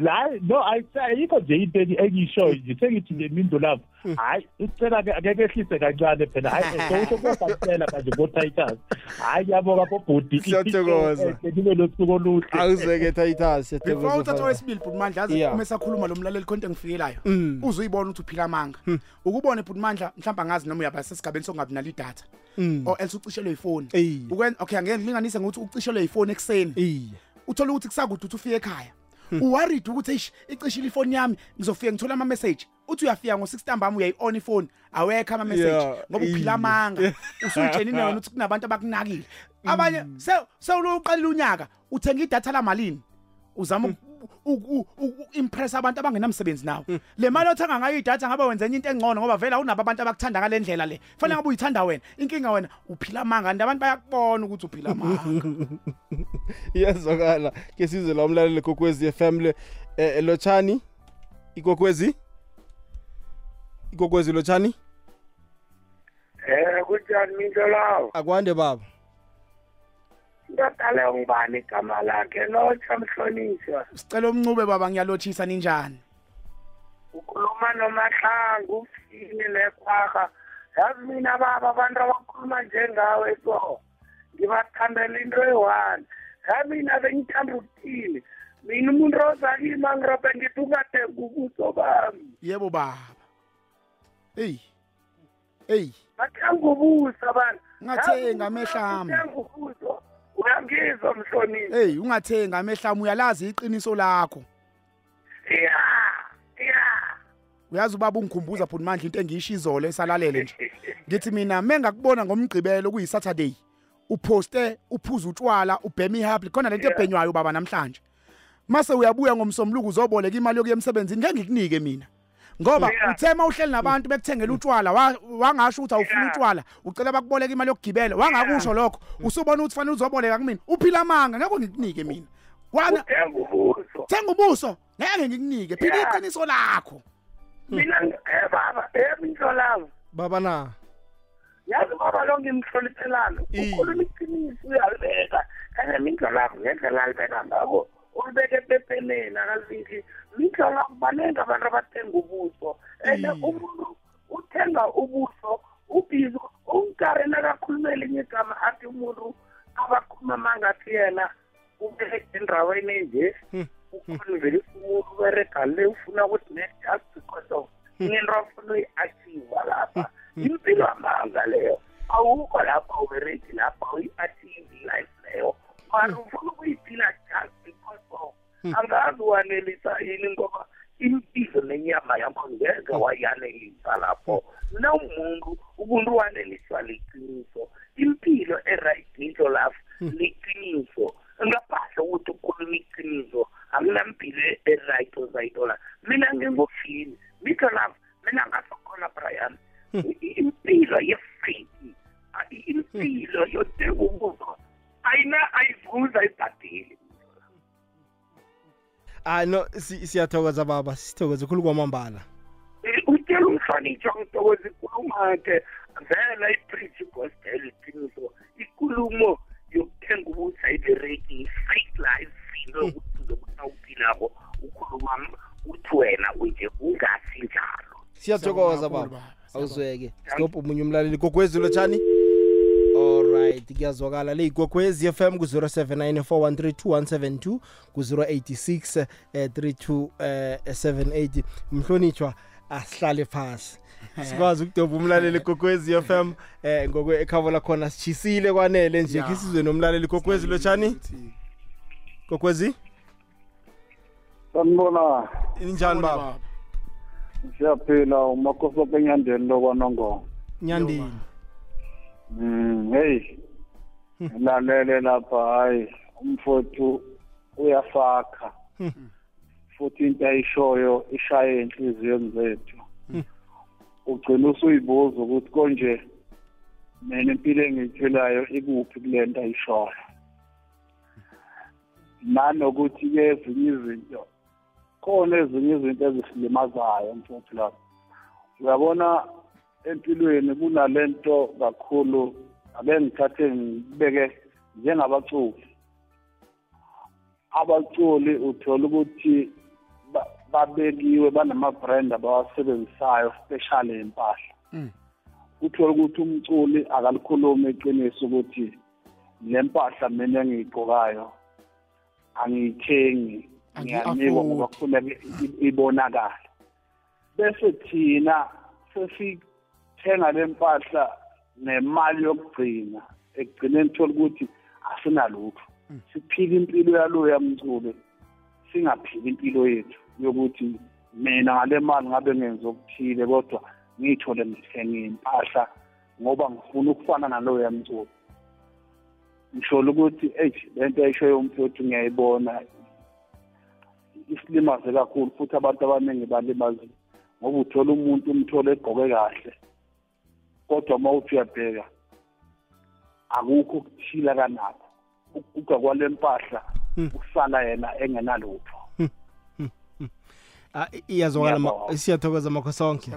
la no ayikho nje into engiyishoyo nje sengithi nje mindo lapho hayi ucela akeke ehlise kancane phela. Hayi [LAUGHS] sowusho kuyafanele manje ngoTitus hayi yabonga bobhudi Siyathokoza. kube losuku oluhle. Awuzeke titus before uthatha wesibili bhutmandla yazi Yeah. uma esakhuluma lo mlaleli khonto engifikelayo Mm. uzuyibona ukuthi uphila amanga ukubona bhutmandla mhlawumbe angazi noma uyaba sesigabeni sokungabi nalo idatha. Mm. or else ucishelwe ifoni Eyi. ukwenza okay angeke ngilinganise ngokuthi ucishelwe ifoni ekseni iye uthola ukuthi kusakude uthi ufike ekhaya. [LAUGHS] uworried ukuthi eish icishile ifoni yami ngizofika ngithola ama message uthi uyafika ngo 6 ntambama uyayi-on ifoni awekho ama message Yeah, ngoba uphila iye. amanga. [LAUGHS] Usuyitshenile wena ukuthi kunabantu abakunakile. Abanye se- sewuloqalile unyaka uthenga idatha lamalini? Uzama [LAUGHS] uku-impress abantu abangenamsebenzi nawo le mali othenga ngayo idatha ngabe wenza enye into engcono ngoba vele awunabo abantu abakuthanda ngale ndlela le. Fanele ngabe uyithanda wena. Inkinga wena uphila amanga kanti abantu bayakubona ukuthi uphila amanga [LAUGHS] iyazwakala. Ke sizwe la umlaleli kokwezi FM le. Eh, lotshani? Ikokwezi? Ikokwezi lotshani? Eh kunjani minto lawo? akwande baba. Ndatale ngibani igama lakhe lotsha mhlonishwa. sicela umncube baba ngiyalothisa ninjani Ukhuluma nomahlangu ufini lekwaga. Yazi mina baba abantu abakhuluma njengawe so. Ngibathandela into eyi-one. Ya mina bengithanda ukuthini. Mina umuntu ozakima ngirobhe ngithi ungadenga ubuso bami. yebo baba eyi eyi Bathenga ubuso abantu. Ngathenga amehlo ami. Uyangizwa mhlonishwa. eyi ungathenga amehla ami uyalazi iqiniso lakho Ya. Ya. uyazi ubaba ungikhumbuza phuni manje into engiyisho izolo esalalele nje ngithi mina mengakubona ngomgqibelo kuyisaturday uposte uphuza utshwala ubhema ihabli khona lento ebhenywayo baba namhlanje mase uyabuya ngomsombuluko uzoboleka imali yokuya emsebenzini ngeke ngikunike mina ngoba uthema uhleli nabantu bekuthengela utshwala wa- wangasho ukuthi awufuni Yeah. utshwala ucela bakuboleka imali yokugibela. Wangakusho lokho usubona ukuthi fanele uzoboleka kumina uphila amanga ngeke ngikunike mina. Wana thenga ubuso ngeke ngikunike. Phila iqiniso lakho. Mina eh baba eh minhlolavo baba na? Yazi baba lo ngimhloniselana Iye. ukhuluma iqiniso uyalibeka. Kanye minhlolavo ngendlela alibeka ngako ulibeke epepeneni akazithi minhlolavo baningi abantu abathenga ubuso. And Iye. umuntu uthenga ubuso ubhizi umkari nakakhulumela inye igama athi umuntu abakhuluma mangathi yena ube endaweni enje uconvince umuntu uberega le ufuna ukuthi ne just because of into afuna uyi-achieve lapha impilo amanga leyo. Awukho lapha ubereki lapha uyi-achieve life leyo. Mara ufuna ukuyiphila just because of angazi wanelisa yini ngoba impilo nenyama yakho ngeke wayanelisa lapho? Mina umuntu ubuntu waneliswa liqiniso. Impilo eright ngisho lafu liqiniso. Ngaphandle ukuthi ukhuluma iqiniso akunampilo eright ozayithola. Mina ngingofini ngisho lafu mina ngaso khona brian. I- i- impilo ye-faith a- i- impilo yodekukuzo ayina ayivuza ayibhadeli ah no si- siyathokoza baba sithokoze khulu kwamambala. Utshela umhlonitshwa ngitokoza ikulumo yakhe vela ipreach gospel iqiniso ikulumo yokuthenga ubuthi ayibereki i-fake life into yokuthi zokuthi awuphilako ukhuluma uthi wena unje ungasi njalo siyathokoza Siyabonga baba. kakhulu, baba. awuzweke. Stop omunye umlaleli. Gogwezi lotshani alright kuyazwakala le igogwezi fm ku-079 413 ku-086 eh, 3278 mhlonitshwa asihlale phasi. Sikwazi ukudoba umlaleli gogwezi fm eh ngokwe ekhavo lakhona sichisile kwanele nje Ya. khe sizwe nomlaleli gogwezi lotshani gogwezi sanibona injani baba? Siyaphila umakhosi enyandeni lokwanongoma nyandeni. Mm hey lalele lapha hayi umfowethu uyafakha. Futhi into ayishoyo ishaye enhliziyweni zethu. Ugcina usuyibuza ukuthi konje mina impilo engiyiphilayo ikuphi kule nto ayishoyo? Nanokuthi-ke ezinye izinto khona ezinye izinto ezisilimazayo mfowethu lapho uyabona empilweni kunalento kakhulu ake ngithathe ngibeke njengabaculi abaculi uthola ukuthi ba- babekiwe banama-brand abawasebenzisayo specially impahla uthola ukuthi umculi akalikhulumi iqiniso ukuthi le mpahla mina engiyigqokayo angiyithengi ngiyanikwa ngoba kufuneka ibonakale. Bese thina sesithenga le mpahla nemali yokugcina ekugcineni thola ukuthi asinalutho. Siphila impilo yaloya mculi singaphili impilo yethu yokuthi mina ngale mali ngabe ngenza okuthile kodwa ngiyithole ngithenge impahla ngoba ngifuna ukufana naloya mculi ngisholo ukuthi eyi lento ayishoyo umfowethu ngiyayibona. Isilimaze kakhulu futhi abantu abaningi balimazile ngoba uthola umuntu umthole egqoke kahle. Kodwa uma uthi uyabheka akukho ukuthila kanabo ukuga kwale mpahla usala yena engenalutho. Ah, iyazwakala siyathokoza makho sonke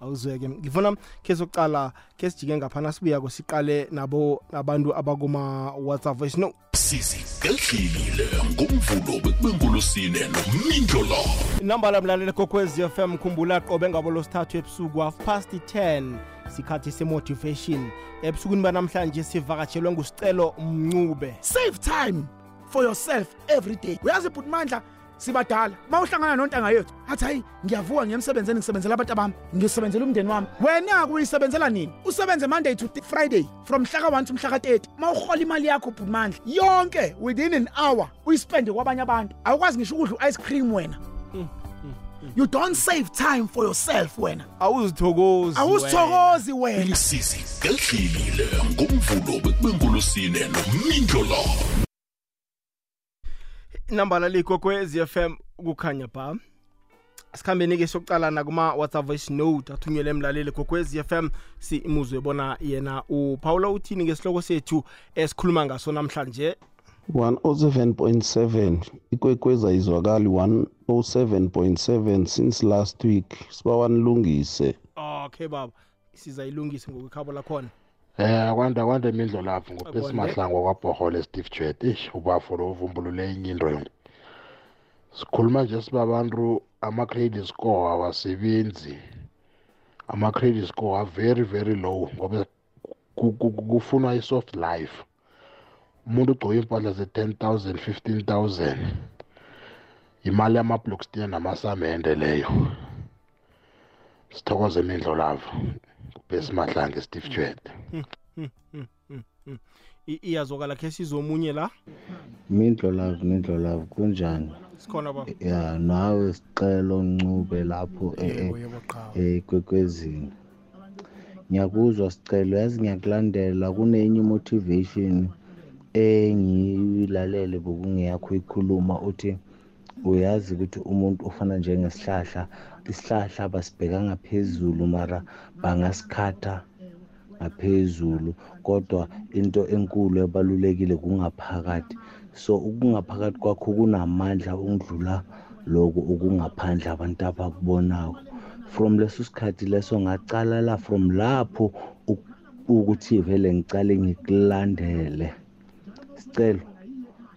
awuzweke. Ngifuna khe sokucala khe sijike ngaphana sibuyako siqale nabo abantu abakuma-whatsapp voice no sizigedlile ngomvulo bekubengolosine nomindlo la inamba lamlaleli kokwez fm khumbula qobe ngabo losithathu ebusuku half past 10 sikhathi semotivation. Ebusukwini banamhlanje sivakatshelwe ngusicelo mncube. Save time for yourself every day. Uyazi bhuti mandla sibadala. Uma uhlangana nontanga yethu athi hayi ngiyavuka ngiye emsebenzini ngisebenzela abantu abami ngisebenzela umndeni wami. Wena kuyisebenzela nini? Usebenze monday to friday from mhlaka 1 to mhlaka 30 uma uhola imali yakho bhuti mandla yonke within an hour uyispende kwabanye abantu. Awukwazi ngisho ukudla u-ice cream wena. you don't save time for yourself wena. Awuzithokozi awuzithokozi wena. ilisizi ngehlile ngomvulo bekubengulusine nomindlo la nambala likwekwezi FM kukhanya ba. Sikhambeni ke sokucalana kuma WhatsApp voice note athunyelwe emlaleli kokwezi FM si imuzwe bona yena uPaula uthini ngesihloko sethu esikhuluma ngaso namhlanje? 107.7 ikwekweza izwakali 1 07.7 since last week. Sibawanilungise. Okay baba. Sizayilungise ngokwekhabo lakhona. Eh akwanda kwanda imindlo lapho ngophesi mahlango kwaBhohole Steve Jet ish ubafo lo uvumbulule inyindro yona. Sikhuluma nje sibabantu ama credit score awasebenzi. Ama credit score are very very low ngoba kufunwa i soft life. Umuntu ugcoka impahla ze 10000 15000 imali yamablockstia namasamende leyo sithokoze imindlo lavo besimahlange Steve Chwet I- iyazwakala khe sizomunye la? Mindlo love mindlo love kunjani? Sikhona baba ya nawe sicelo ncube lapho eh, Yebo, eh, yebo, qhawe. eh, kwekwezini ngiyakuzwa sicelo yazi ngiyakulandela kunenye motivation engiyilalele bokungeyakho ikhuluma uthi uyazi ukuthi umuntu ufana njengesihlahla isihlahla basibheka ngaphezulu mara bangasikhatha ngaphezulu kodwa into enkulu ebalulekile kungaphakathi. So ukungaphakathi kwakho kunamandla ukudlula lokho okungaphandle abantu abakubonayo from leso sikhathi leso ngacala la from lapho u- ukuthi vele ngicale ngikulandele. Sicelo.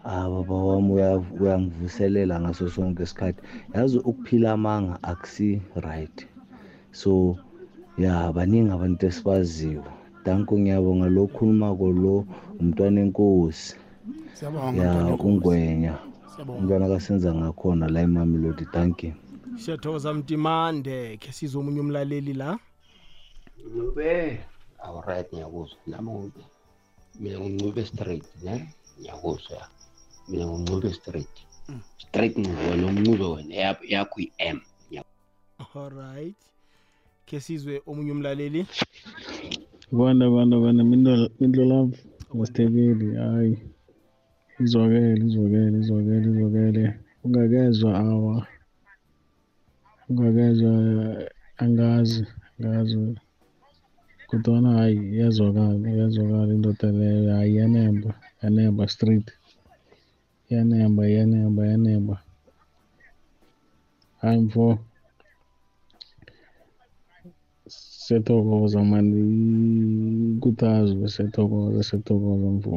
Ah baba wami uya- uyangivuselela ngaso sonke isikhathi. Yazi ukuphila amanga akusi right. So ya baningi abantu esibaziyo. Danko ngiyabonga. Lo khulumako lo umntwana enkosi. Siyabonga, ya Mntwana Enkosi. ungwenya. Siyabonga. umntwana kasenza ngakhona la emamelodi thank you. Siyathokoza mtimande khe sizwe omunye umlaleli la? Ncube awuright ngiyakuzwa nami ngu- mina nguncube straight ne? Ngiyakuzwa ya. Mina nguncube straight straight ncube wena umncube wena eyakho- yakho i-m alright khe sizwe omunye umlaleli bana bana bana mindlo mindlo love. Wasithekeli hayi izwakele izwakele izwakele izwakele ungakezwa awa ungakezwa angazi angazi kodwana hayi iyazwakala iyazwakala indoda leyo hayi iyanemba iyanemba street iyanemba iyanemba iyanemba hayi mfo. Siyathokoza mani ikuthazo siyathokoza siyathokoza mfo.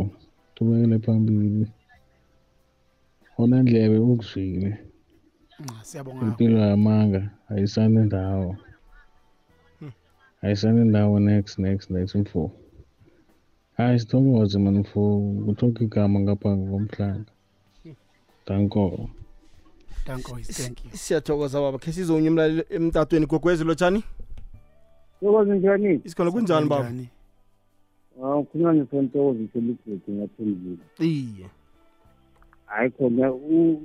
Tubekele phambili. Onandlebe ukuzwile siyabonga impilo yamanga ayisani ndawo ayisani ndawo next next next mfo. Hayi sithokoze mani mfo. Kuthoka igama ngapha komhlanga. Danko. Danko thank you. siyathokoza baba khe sizwe omunye umlaleli emtatweni gogwezi lotshani? Thokoza njani? isikhona kunjani baba? Ah, ukhuluma nesontokozo selibhedi ngaphendula. iye. Hayi khona u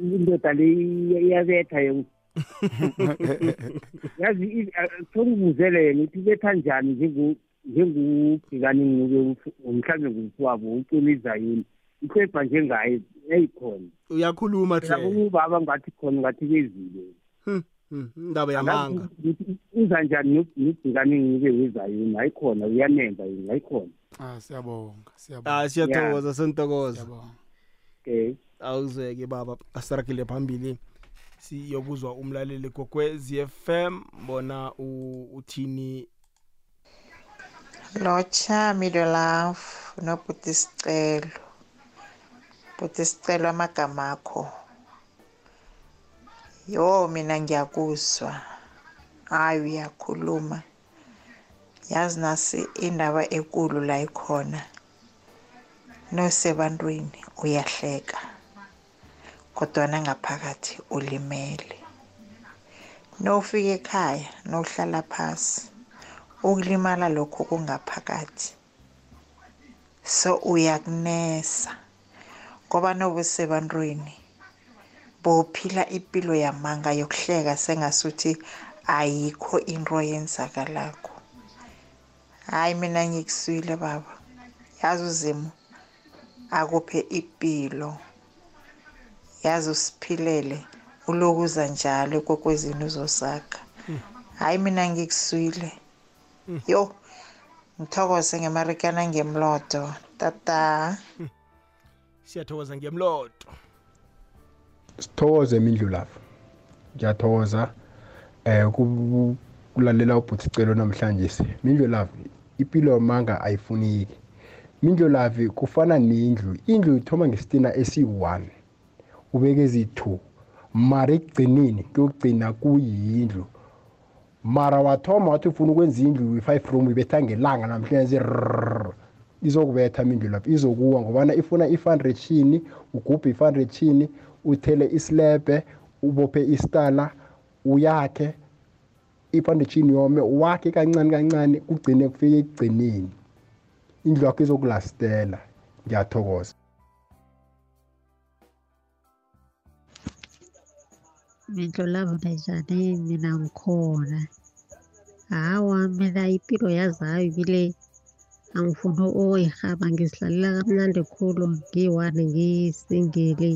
indoda le iyabetha yo. [LAUGHS] Yazi i- a- thona ubuzele yena uthi betha njani njengu njengubhekani ngike umhlambe ngumfowabo ucula izayini. Ikhwebha njengaye eyikhona. uyakhuluma Phela hle ubaba ngathi khona ngathi kezile. Hmm, indaba yamanga. Angazi ukuthi uza njani nobhekani ngike wezayini ayikhona uyanemba yini ayikhona. ah siyabonga siyabonga. Ah siyathokoza sentokoza. Okay awuzeke baba asiragile phambili. Siyokuzwa umlaleli gogwezi FM bona u- uthini? Lotsha middle love nobhuti sicelo. Bhuti sicelo amagama akho yo mina ngiyakuzwa. Hayi uyakhuluma. Yazi nasi indaba enkulu la ikhona. Nosebantwini uyahleka kodwana ngaphakathi ulimele. Nofika ekhaya nohlala phasi ukulimala lokho kungaphakathi. So uyakunesa. Ngoba nobusebantwini bophila impilo yamanga yokuhleka sengasuthi ayikho into yenzakalako hayi mina ngikuswile baba. Yazi uzimu akuphe impilo. Yazi usiphilele ulokuza njalo kokwezini uzosakha hayi mina ngikuswile. Yo ngithokoze ngemarikana ngemlodo. Tata. Siyathokoza ngemloto sithokoze imindlulavu ngiyathokoza eh ku- kulalela ubhuti celo namhlanje mindlulavu impilo yamanga ayifuniki mindlulavu kufana nendlu indlu ithoma ngesitina esi-1 ubeke ezi-2 mara ekugcineni kuyogcina kuyindlu. Mara wathoma wathi ufuna ukwenza indlu i-five room ibetha ngelanga namhlanje rrrr. Izokubetha mindlu lapho izokuwa ngobana ifuna ifanretshini ugubhe ifanretshini uthele islebhe ubophe istala uyakhe ifanretshini yome wakhe kancane kancane kugcine kufike ekugcineni. Indlu yakho izokulastela. Ngiyathokoza. Mindlulavu njani? Mina ngikhona. Hawa mina impilo yazayo ibile angifuni ukuyihaba ngizihlalela kamnandi khulu. Ngiyi-one ngiyisingile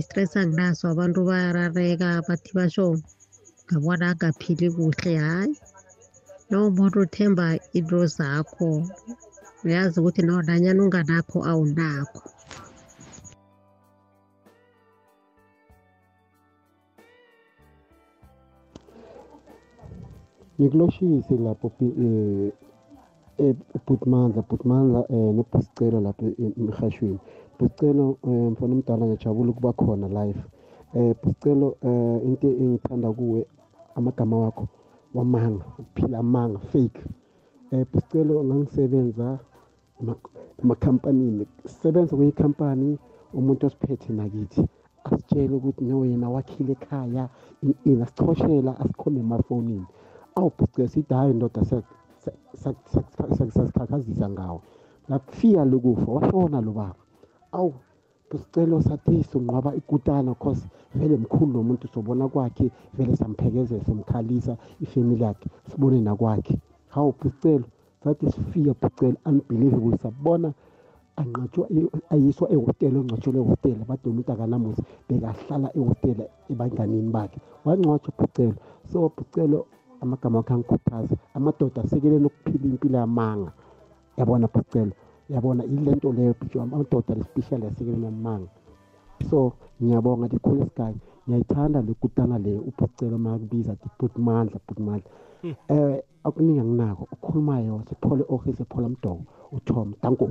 i-stress anginaso abantu bayarareka bathi basho ngabona angaphili kuhle hhayi. Nawumuntu uthemba into zakho uyazi ukuthi nawo nanyana unganakho awunakho. Ngikuloshise lapho eh eBhutmandla Bhutmandla eh nobhusicelo lapho emhashweni bhusicelo mfana omdala ngiyajabula ukuba khona live. Eh bhusicelo eh into engithanda kuwe amagama wakho wamanga ukuphila amanga fake. Eh bhusicelo ngangisebenza emakhampanini sisebenza kweyikhampani umuntu osiphethe nakithi asitshele ukuthi no yena wakhile ekhaya ini asichoshela asikhona emafonini. Awubhucela sithi hhayi ndoda sasikhakhazisa ngawo lakufika lokufa washona lo baba awu sicelo sathi sonqwaba ikutana cause vele mkhulu lo muntu sobona kwakhe vele samphekezela somkhalisa ifamily yakhe sibone nakwakhe hawu bhucelo sathi sifika bhucelo unbelievable sabona anqatshwa ayiswa ehhotela ongcwatshelwe ehhotela bade umuntu akanamuzi bekahlala ehhotela ebanganini bakhe wangcwatshwa bhucelo so bhucelo amagama akhe angikhuthaza amadoda asekeleni ukuphila impilo yamanga. Yabona bhucelo yabona ile nto leyo bhisho amadoda lespecial yasekeleni amanga. So ngiyabonga coolest guy. Ngiyayithanda le kutana leyo ubhucelo uma kubiza athi bhutmandla bhutmandla eh akuningi anginako ukhulumayo siphole ohe siphola mdoko uthom danko.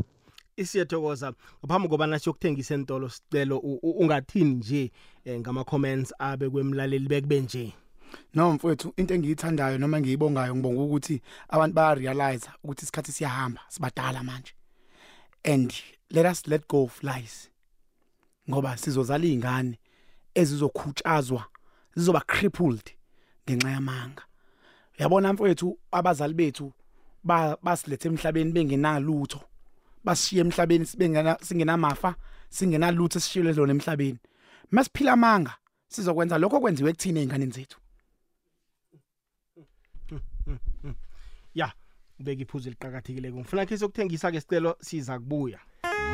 Isiyathokoza. Ngaphambi kobana siyokuthengisa entolo sicelo ungathini nje ngama-comments abe kwemlaleli bekube nje? No mfowethu into engiyithandayo noma engiyibongayo ngibonga ukuthi abantu bayarealize ukuthi isikhathi siyahamba sibadala manje. And let us let go of lies ngoba sizozala izingane ezizokhutshazwa zizoba crippled ngenxa yamanga. Uyabona mfowethu abazali bethu basilethe emhlabeni bengenalutho bashiye emhlabeni sibengena singenamafa singenalutho esishiyele lona emhlabeni. Masiphila amanga sizokwenza lokho kwenziwe kuthina einganeni zethu? Ya ubeka iphuzu eliqhakathekile ngifuna khe sokuthengisa ke sicelo siza kubuya.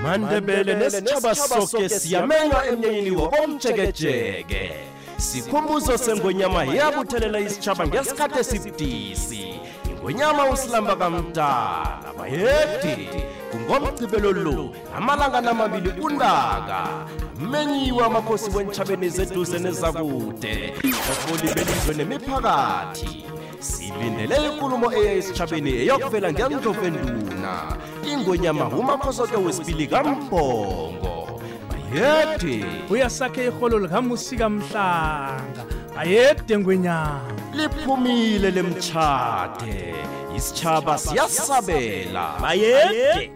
Mandebele nesitshaba soke siyamenywa emnyanyeni wokomjekejeke sikhumbuzo sengonyama yabuthelela isitshaba ngesikhathi esibudisi. Ingonyama usilamba kamdala bayedi kungomgcibelo lo amalanga namabili undaka amenyiwe amakhosi wentshabeni zeduze nezakude. Baholi belizwe nemiphakathi. Silindele inkulumo eya esitshabeni eyokuvela ngendlovenduna ingonyama umakhosoke wesibili kambhongo bayede. Uyasakhe iholo likamusika mhlanga bayede ngwenyama. Liphumile lemtshade. Isitshaba siyasabela. Bayede.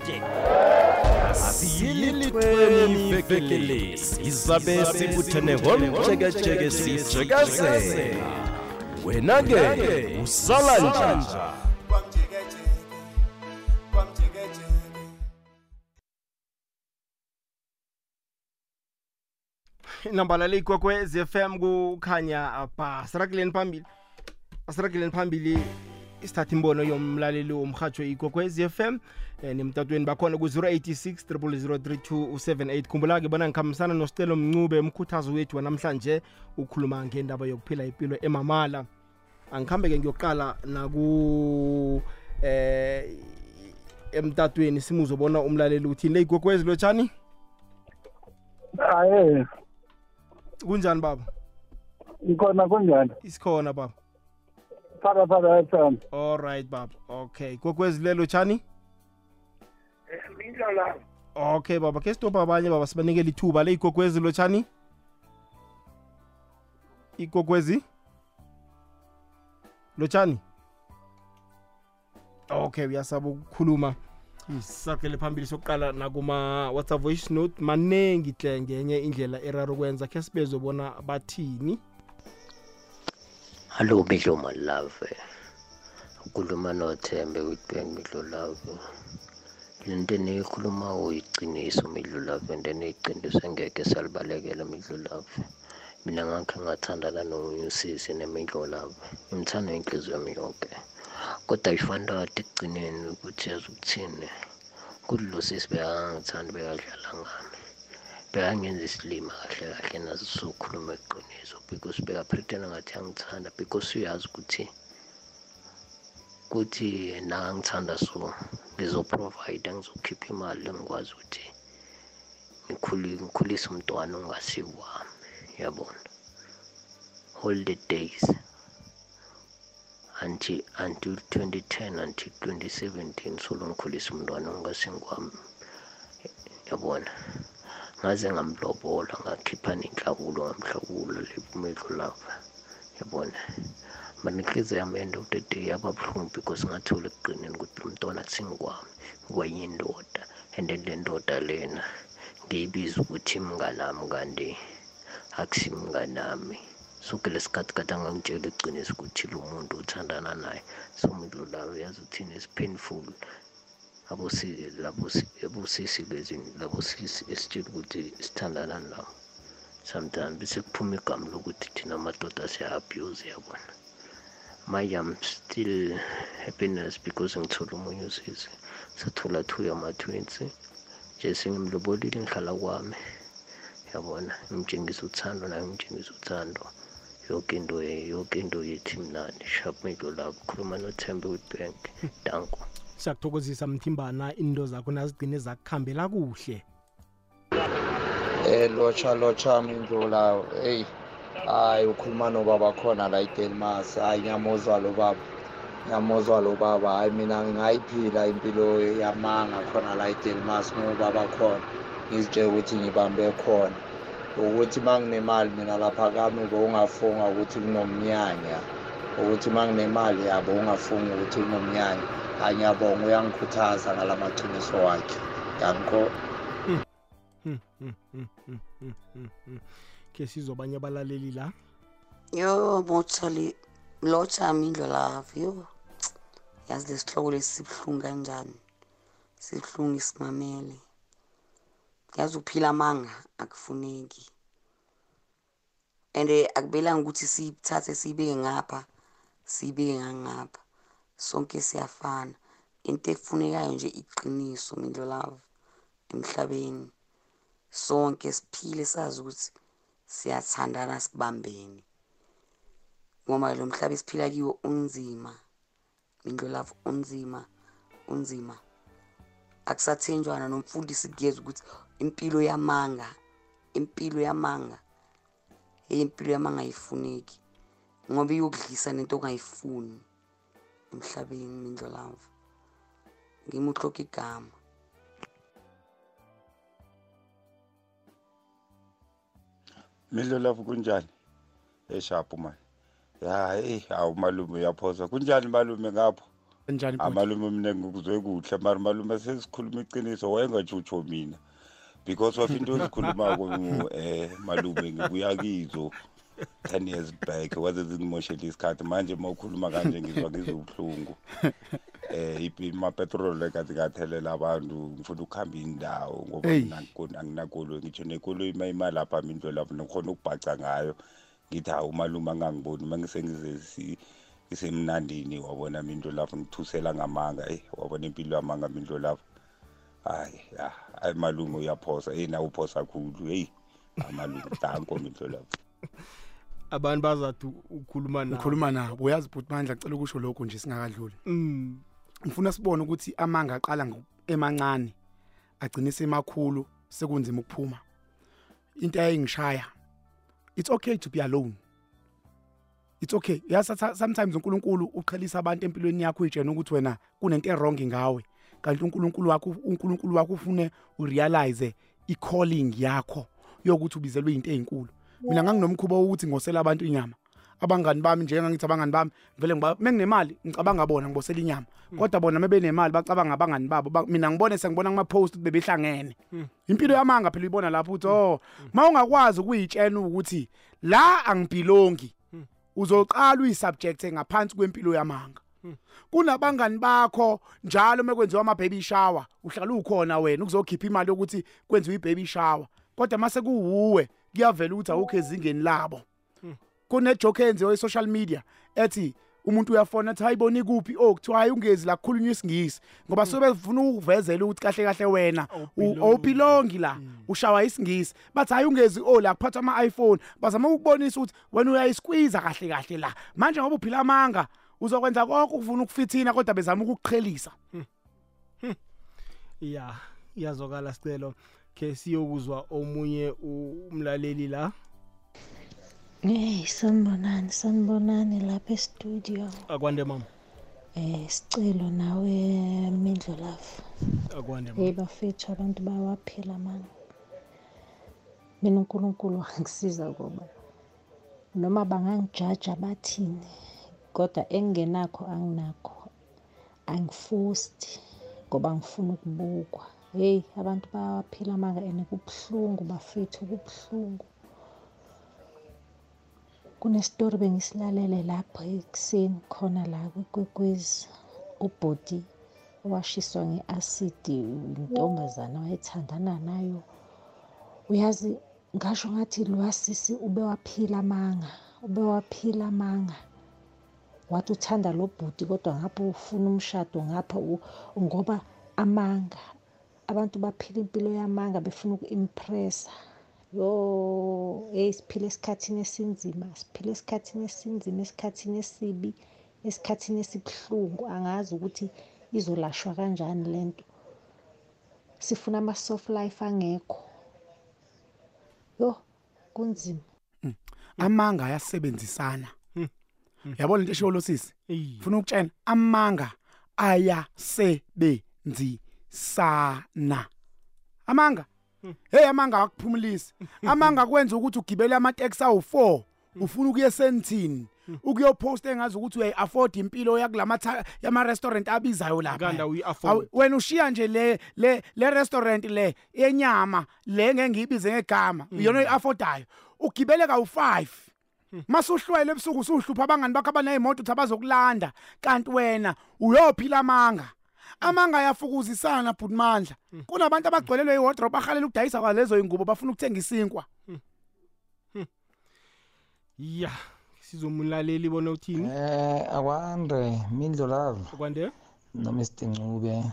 Asiyilithwemivekelesi izabe sibuthene ngomjekejeke sijekezela wena-ke usala njani inambala leyigwegwez FM kukhanya ba sirageleni phambili. Asirageleni phambili isithatha imbono yomlaleli womrhatsho igwegwez FM eh, nemtatweni bakhona ku-086 003278 khumbula-ke bona ngikhambisana nositelo mncube umkhuthazo wethu wanamhlanje ukhuluma ngendaba yokuphila impilo emamala. Angikhambe-ke ngiyoqala naku eh emtatweni simuzobona umlaleli uthini le igwegwezi lotshani? Haye kunjani baba? Ngikhona kunjani? Isikhona baba. Phaka phaka FM alright baba. Okay. Gogwezi lelo tshani minjala okay baba ke stopha abanye baba sibanikele ithuba le igogwezi lotshani igogwezi lotshani okay uyasaba ukukhuluma. Sakele phambili sokuqala nakuma whatsapp voice note manengi hle ngenye indlela eraro kwenza. Khe sibezobona bathini? Hallo midlo my love. Ukhuluma nothembe witbank midlo love. Lento eniyikhuluma uyiqiniso midlo love into eniyiqiniso engeke salibalekela midlo love mina ngakhe ngathandana nomunye usisi nemidlo lapho. Ngimthanda inhliziyo yami yonke. Kodwa ifanele kade ekugcineni ukuthi yazi ukuthini kuthi lo sisi bekangangithandi bekadlala ngami. Bekangenza isilima kahle kahle naso sokhuluma iqiniso because bekapretenda ngathi angithanda because uyazi ukuthi kuthi nakangithanda so ngizoprovide ngizokhipha imali engikwazi ukuthi ngikhulise umntwana ongasiwami yabona holiday days. Until until 2010 until 2017 solo ngikhulisa umntwana ongasingwami yabona ngaze ngamlobola ngakhipha nenhlakulo ngamhlakula lepumelo lapha yabona manikhize yami end of the day yaba buhlungu because ngathola ekugqineni ukuthi lo mntwana kusingikwami kwenye indoda. And then le ndoda lena ngiyibiza ukuthi mnganami kanti akusimnganami soke lesikhathi kade angangitshela iqiniso ukuthi lo muntu uthandana naye so midlo lawo yazi uthini is painful. Abosisi bezini labosisi esitshela ukuthi sithandana nawo sometimes bese kuphuma igama lokuthi thina amadoda siya-abuse yabona manje am still happiness because ngithola omunye usisi sathola two yama-twins nje sengimlobolile ngihlala kwami. Yabona ngimtshengisa uthando naye ngimtshengisa uthando. Yonke into yonke into yethi mnandi sharp midlo lapho khuluma nothembe witbank danko. Siyakuthokozisa mthimbana into zakho nazigcine zakuhambela kuhle. Eh locha locha mindlula hey. Hayi ukhuluma nobaba khona la eDelmas hayi ngiyamuzwa lo baba. Ngiyamuzwa lo baba. Hayi mina ngingayiphila impilo yamanga khona la eDelmas ngobaba khona. Ngizitshela ukuthi ngibambe khona. Ukuthi manginemali mina lapha kami bewungafunga ukuthi kunomnyanya. Ukuthi manginemali yabo ungafunga ukuthi kunomnyanya. Hayi ngiyabonga uyangikhuthaza ngalamaqiniso wakhe. Ngiyangikho ke sizobanye abalaleli la? Yo mothali lotsha mindlo love yo yazi lesihloko lesi sibuhlungu kanjani? Sibuhlungu isimamele. Yazi uphila amanga akufuneki. And akubelanga ukuthi siyithathe siyibeke ngapha siyibeke ngangapha. Sonke siyafana. Into efunekayo nje iqiniso mindlo love emhlabeni. Sonke siphile sazi ukuthi siyathandana sibambene. Ngoba lo mhlaba esiphila kiwo unzima mindlo love unzima unzima. Akusathenjwana nomfundisi kuyeza ukuthi impilo yamanga impilo yamanga hey impilo yamanga ayifuneki. Ngoba iyokudlisa nento ongayifuni emhlabeni mindlo love ngimuhloka igama. Milo lapho kunjani? Eshaphu man. Ya hey awu malume uyaphosa. Kunjani malume ngapho? Kanjani Amalume mina ngikuzwe kuhle mara malume sesikhuluma iqiniso wayengajutsho mina. Because of into ezikhulumako eh malume ngibuya kizo 10 years back waze zingimoshela isikhathi manje mawukhuluma kanje ngizwa ngizobuhlungu. [LAUGHS] Eh ima petrol ekathi kathelela abantu ngifuna ukuhamba indawo ngoba Hey. nginankolo anginakolo ngitsho nekolo imali lapha mindlo lapho ngikhona ukubhaca ngayo. Ngithi hawu malume angangiboni mangisengizesi isemnandini wabona mindlo lapho ngithusela ngamanga eh wabona impilo yamanga mindlo lapho. Hayi ya ayi malume uyaphosa eh nawe uphosa kakhulu hey amalume danko mindlo lapho. [LAUGHS] Abantu bazathi ukhuluma nabo. Ngikhuluma nabo uyazi bhuti mandla acela ukusho lokho nje singakadluli. Mm. Ngifuna sibone ukuthi amanga aqala emancane agcine semakhulu sekunzima ukuphuma. Into ayingishaya it's okay to be alone. It's okay. Yes sometimes uNkulunkulu uqhelisa abantu empilweni yakho uyitshena ukuthi wena kunento errong ngawe. Kanti uNkulunkulu wakho uNkulunkulu wakho ufune urealize i-calling yakho yokuthi ubizelwe into ezinkulu mina nganginomkhuba wokuthi ngosela abantu inyama. Abangani bami nje ngangithi abangani bami vele ngiba menginemali ngicabanga bona ngibosela inyama. Kodwa bona mebenemali bacabanga abangani babo Ba- mina ngibone sengibona kuma post ukuthi bebehlangene. Impilo yamanga phela uyibona lapho uthi oh mawungakwazi ukuyitshena ukuthi la angibhilongi uzoqala uyisubject ngaphansi kwempilo yamanga. Kunabangani bakho njalo mekwenziwa ama baby shower uhlala ukhona wena ukuzokhipha imali yokuthi kwenziwe i baby shower. Kodwa mase kuwuwe kuyavela ukuthi awukho ezingeni labo. Kune joke enziwe social media ethi umuntu uyafona athi hayibona ikuphi? Oh kuthiwa hayi ungezi la kukhulunywa isingisi. Ngoba sobe befuna ukuvezela ukuthi kahle kahle wena u- awuphilongi la ushawa isingisi. Bathi hayi ungezi oh la kuphathwa ama iPhone bazama ukubonisa ukuthi wena uyayisqueeze kahle kahle la. Manje ngoba uphila amanga uzokwenza konke ukufuna ukufithina kodwa bezama ukuqhelisa ya iyazwakala sicelo. Ke siyokuzwa omunye umlaleli la. Hey sanibonani sanibonani lapha e-studio. Akwande mama. Eh sicelo nawe Mindlo Love akwande hey mama bafethu abantu bawaphila mani mina uNkulunkulu wangisiza ngoba noma bangangijaja bathini kodwa engingenakho anginakho. Angifusti ngoba ngifuna ukubukwa. Hey abantu bayawaphila amanga ene kubuhlungu bafethu kubuhlungu. Kunesitori bengisilalele lapho ekuseni khona la kwekwezi ubhoti owashiswa nge-asidi intombazana wayethandana nayo. Uyazi ngasho ngathi lwasisi ube waphila amanga ube waphila amanga wathi uthanda lo bhuti kodwa ngapha ufuna umshado ngapha u- ngoba amanga abantu baphila impilo yamanga befuna uku-impressa. Yo hey siphila esikhathini esinzima siphila esikhathini esinzima esikhathini esibi esikhathini esibuhlungu. Angazi ukuthi izolashwa kanjani lento sifuna ama-soft life angekho. Yo kunzima. Amanga ayasebenzisana. Yabona into eshiwo losisi ufuna ukutshena. Amanga ayasebenzisana. Amanga. Hey amanga akuphumulisi. Amanga kwenza ukuthi ugibele ama-taxi awu-4 ufuna ukuya esentini ukuyoposta engazi ukuthi uyayi-afford impilo yakulama yama-restaurant abizayo lapha. Kanda uyi-afford. Awu, wena ushiya nje le le le restaurant le yenyama le ngeke ngiyibize ngegama iyona oyi-affordayo ugibele kawu-5 masuhlwele ebusuku usuhlupha abangani bakho abaneyimoto uthi abazokulanda. Kanti wena uyophila amanga amanga ayafukuzisana bhuti mandla. Kunabantu abagcwelelwe iwardrobe bahalela ukudayisa kwalezo ingubo bafuna ukuthenga isinkwa. Ya sizomlaleli bona uthini? Eh akwande Mindlo Love akwande? Noma Istingcube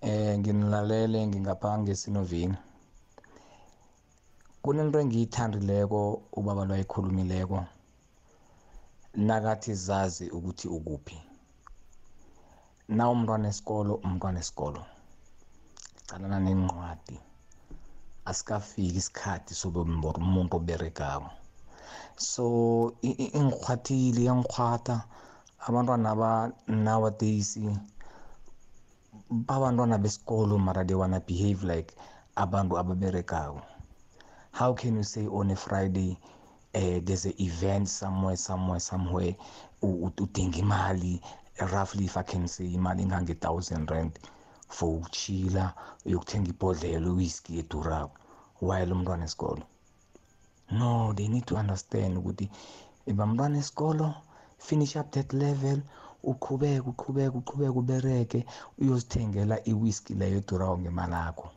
eh nginilalele ngingapha ngesinovini kunento engiyithandileko ubaba lwayikhulumileko nakathi zazi ukuthi ukuphi. Na umntwana esikolo umntwana esikolo. Calana nencwadi asikafiki isikhathi sobe umuntu oberegako. So i- i- ingirhwathile iyangirhwatha abantwana ba nowadays babantwana besikolo mara they wanna behave like abantu ababeregako. How can you say on a friday uh, there's a event somewhere somewhere somewhere udinga imali roughly if i can say imali engange-thousand rand for ukuchila uyokuthenga ibhodlela whisky edurako while umntwana esikolo no they need to understand ukuthi ibamntwana esikolo finish up that level uqhubeke uqhubeke uqhubeke ubereke uyozithengela iwhisky leyo edurawo ngemali yakho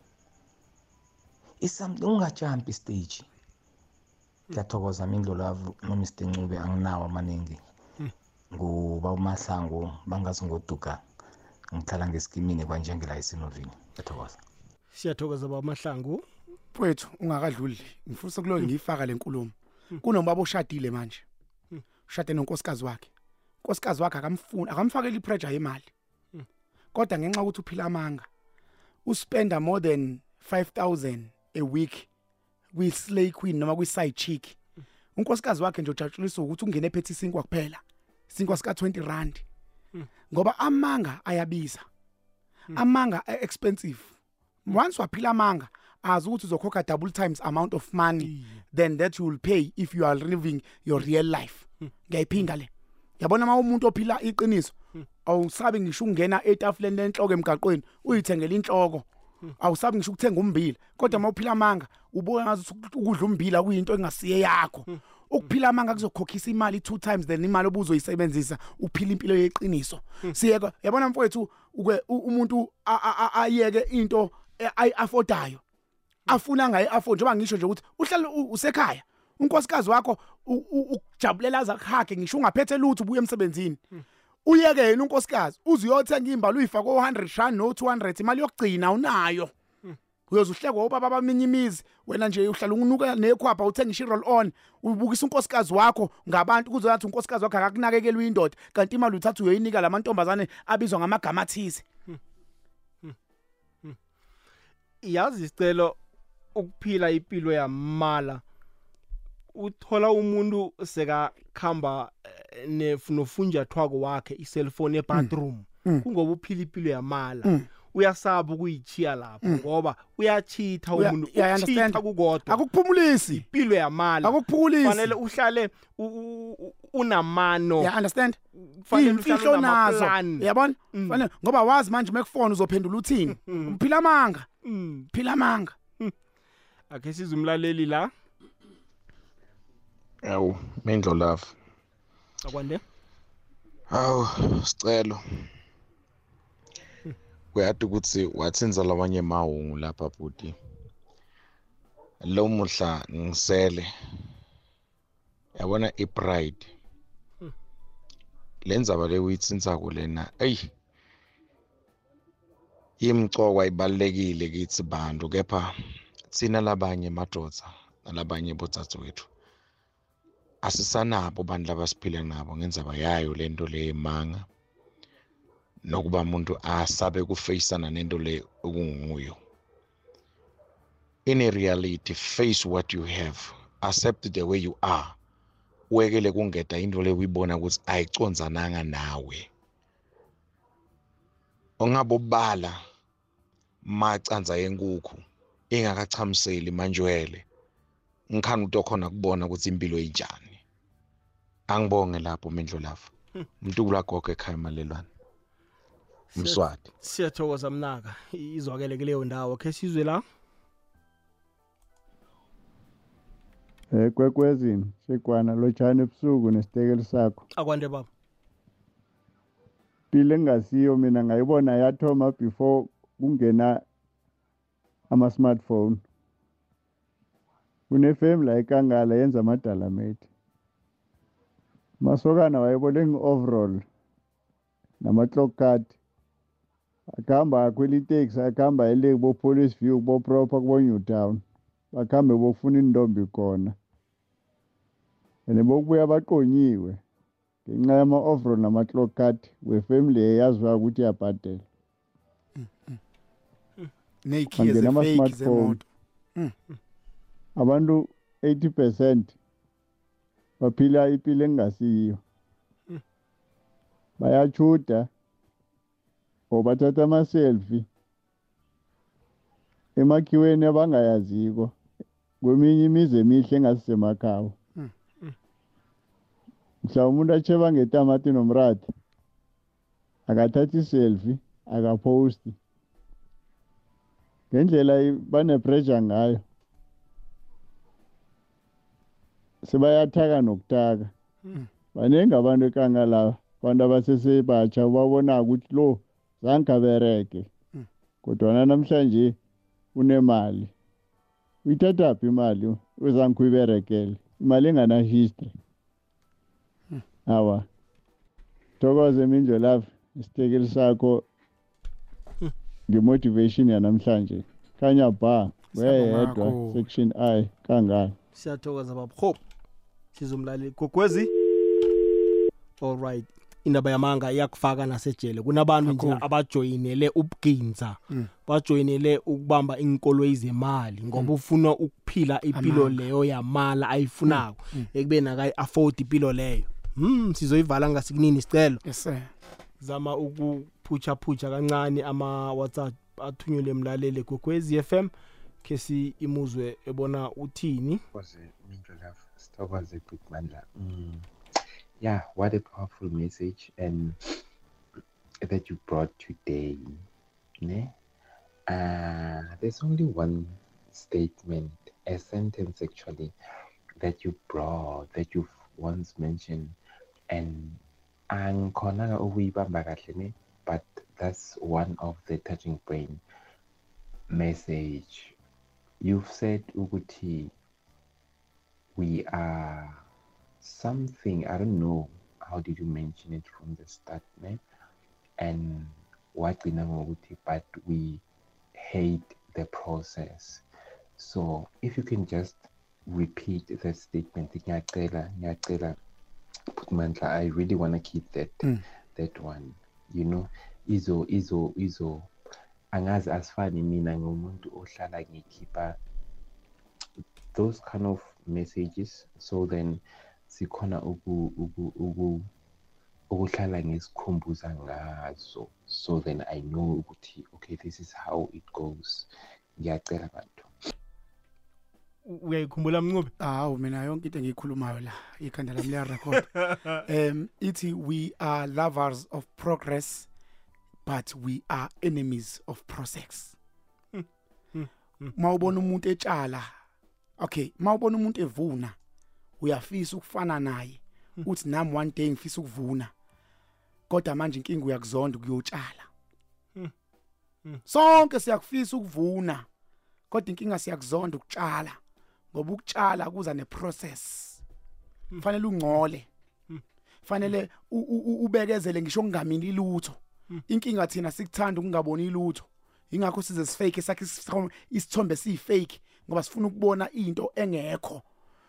isomething ungajampi istage ngiyathokoza mindlolavu nomr ncube anginawo amaningi. Nguba umahlangu bangazi ngoduka ngihlala ngesikimini kwanjengela esinovini ngiyathokoza siyathokoza. Bamahlangu mfowethu ungakadluli. Ngifisa kulo ngiyifaka le nkulumo. Kunombaba oshadile manje. Ushade nonkosikazi wakhe. Unkosikazi wakhe akamfuni akamfakeli ipressure yemali. Kodwa ngenxa ukuthi uphila amanga uspenda more than 5000 a week kwi-slay queen noma kwi-side chick. Unkosikazi wakhe nje ujatshuliswa ukuthi ungene ephethe isinkwa kuphela isinkwa sika-20 rand. Ngoba amanga ayabiza. Amanga a-expensive once waphila amanga azi ukuthi uzokhokha double times amount of money than that you will pay if you are living your real life. Ngiyayiphinga le. Yabona uma umuntu ophila iqiniso awusabi ngisho ukungena etafuleni lenhloko emgaqweni uyithengela inhloko. Awusabi ngisho ukuthenga umbila kodwa uma uphila amanga ubuka ngazi ukuthi ukudla umbila kuyinto engasiye yakho. Ukuphila amanga kuzokhokhisa imali two times than imali obuzoyisebenzisa uphila impilo yeqiniso. Siyeke yabona mfowethu ukwe u- umuntu a- a- a- ayeke into ayi-affordayo afuna ngayi afford njengoba ngisho nje ukuthi uhlala u- usekhaya. Unkosikazi wakho u- u- ukujabulela zakhakhe ngisho ungaphethe lutho ubuye emsebenzini. Uyeke yena unkosikazi uze uyothenga imbali uyifake o100 rand no 200 imali yokugcina unayo. Uyoze uhlekwa ubaba baminyimizi wena nje uhlala unuka nekhwapha uthengisha i-roll on ubukisa unkosikazi wakho ngabantu kuze yathi unkosikazi wakho akakunakekela uyindoda kanti imali uthatha uyoyinika lamantombazane abizwa ngamagama athize yazi isicelo ukuphila impilo yamala uthola umuntu sekakhamba eh, nef- nofunjathwako wakhe iselfoni ebathroom Mm. kungoba uphila impilo yamala Mm. Uyasaba ukuyichiya lapho ngoba uyachitha Uya- umuntu yeah, I understand. ukuchitha kukodwa. Akukuphumulisi. Impilo yamala. Akukuphumulisi. fanele uhlale u- u- u- unamano. Yeah understand. Kufanele imfihlo uhlale nazo. unamaplan. yabona? Fanele ngoba wazi manje mekufona uzophendula uthini. [LAUGHS] Uphila amanga. Phila amanga. Akhe sizumlaleli la. Yawu, Mindlo love. akwande? Hawu, sicelo. Uyati ukuthi wathenza labanye mahungu lapha bhuti. Lo muhla ngisele. Yabona ipride. Lenzaba le uyitsintsako lena, ey. Imcokwa ibalekile kithi bantu kepha thina labanye madoda nalabanye bodzadzewethu asisanabo abantu labasiphile nabo ngendzaba yayo lento le manga nokuba umuntu asabe kufeyisana nento le okunguyo in a reality face what you have accept the way you are. Wekele kungeda into le uyibona ukuthi ayicondzananga nawe. Ongabobala macandza yenkukhu ingakachamiseli manjwele. Ngikhani ukuthi okhona kubona ukuthi impilo injani? Angibonge lapho mindlo lapho umuntu kulagogo ekhaya malelwane. Mswati siyathokoza mnaka izwakele kuleyo ndawo khe sizwe la Eh kwekwezini sigwana lotshana ebusuku nesitekeli sakho. akwande baba Pile engasiyo mina ngayibona yathoma before kungena ama smartphone. Kune family ayikangala yenza amadalameti. Masokana wayebole ngi-overall nama-clock card. Akahamba akhwela iteksi akahamba ele kubo police view kubo proper kubo Newtown. Bakhambe bokufuna intombi khona. And bokubuya baqonyiwe. ngenxa yama-overall nama-clock card wefamily eyaziwa ukuthi iyabhadela neyikhiye Bangena zefake ama-smartphone. zemoto Mm. abantu 80 percent baphila impilo engasiyo bayachuda or bathatha ama-selfie emakhiweni abangayaziko kweminye imizi emihle engasisemakhaya. Mm, mhla umuntu acheba ngetamati nomratha akathathi iselfie akaposti. Ngendlela bane-pressure ngayo sebayathaka nokutaka Mm. baningi abantu ekanga la abantu abasesebatsha ubabonaka ukuthi lo zange abereke. Mm. kodwana namhlanje unemali. Uyithathaphi imali uzange kuyiberekele imali engana-history Mm. awa. Thokoze mindlo love isitekeli sakho. Ngemotivation yanamhlanje. Khanya ba weyedwa kakhulu. section i kangaka. Siyathokoza baba. Hope sizumlaleli gogwezi? All right. Indaba yamanga iyakufaka nasejele kunabantu nje Kakhulu. abajoyinele ubuginza Mm. bajoyinele ukubamba inkolo zemali ngoba ufuna ukuphila impilo Amanga. leyo yamala ayifunako Mm. ekubeni akayi-afford impilo leyo hmm sizoyivala ngasikunini isicelo yes sir zama ukuphutsha-phutsha kancane ama-whatsapp athunyelwe emlaleli gogwezi f m khe si imuzwe ebona uthini Sithokoze Mindlo Love, sithokoze Big Mandla. Mm. Yeah, what a powerful message and [SNIFFS] that you brought today. Ne? Uh, there's only one statement, a sentence actually, that you brought, that you've once mentioned, and but that's one of the touching brain message you've said ukuthi we are something i don't know how did you mention it from the start and wagcina ngokuthi but we hate the process. So if you can just repeat that statement ngiyacela ngiyacela Putmandla i really want to keep that Mm. that one you know? Izo izo izo angazi asifani mina ngumuntu ohlala ngikhipha those kind of messages. So then sikhona uku uku uku ukuhlala ngisikhumbuza ngazo so then i know ukuthi okay this is how it goes. Ngiyacela bantu uyayikhumbula mncube hawu mina yonke into engiyikhulumayo la ikhanda lami liyarecord [LAUGHS] um ithi we are lovers of progress but we are enemies of process. Mawubona umuntu etshala okay mawubona umuntu evuna uyafisa ukufana naye uthi nami one day ngifisa ukuvuna kodwa manje inkinga uyakuzonda ukuyotshala. Sonke siyakufisa ukuvuna kodwa inkinga siyakuzonda ukutshala ngoba ukutshala kuza neprocess. Fanele ungcole fanele u- u- u- ubekezele ngisho kungamini lutho inkinga thina sikuthanda ukungaboni lutho ingakho size sifake sakhe isithombe siyifake ngoba sifuna ukubona into engekho.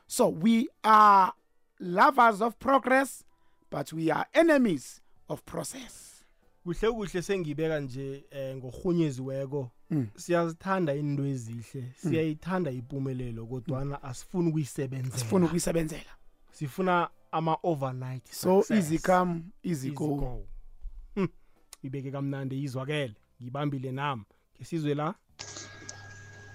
So we are lovers of progress but we are enemies of process kuhle kuhle sengibeka nje eh ngohunyeziweko Mm. siyazithanda into ezihle siyayithanda impumelelo kodwana asifuni ukuyisebenzela sifuna ukuyisebenzela sifuna ama overnight so success. easy come easy Easy go go. Hmm. ibeke kamnandi yizwakele ngibambile nami ngesizwe la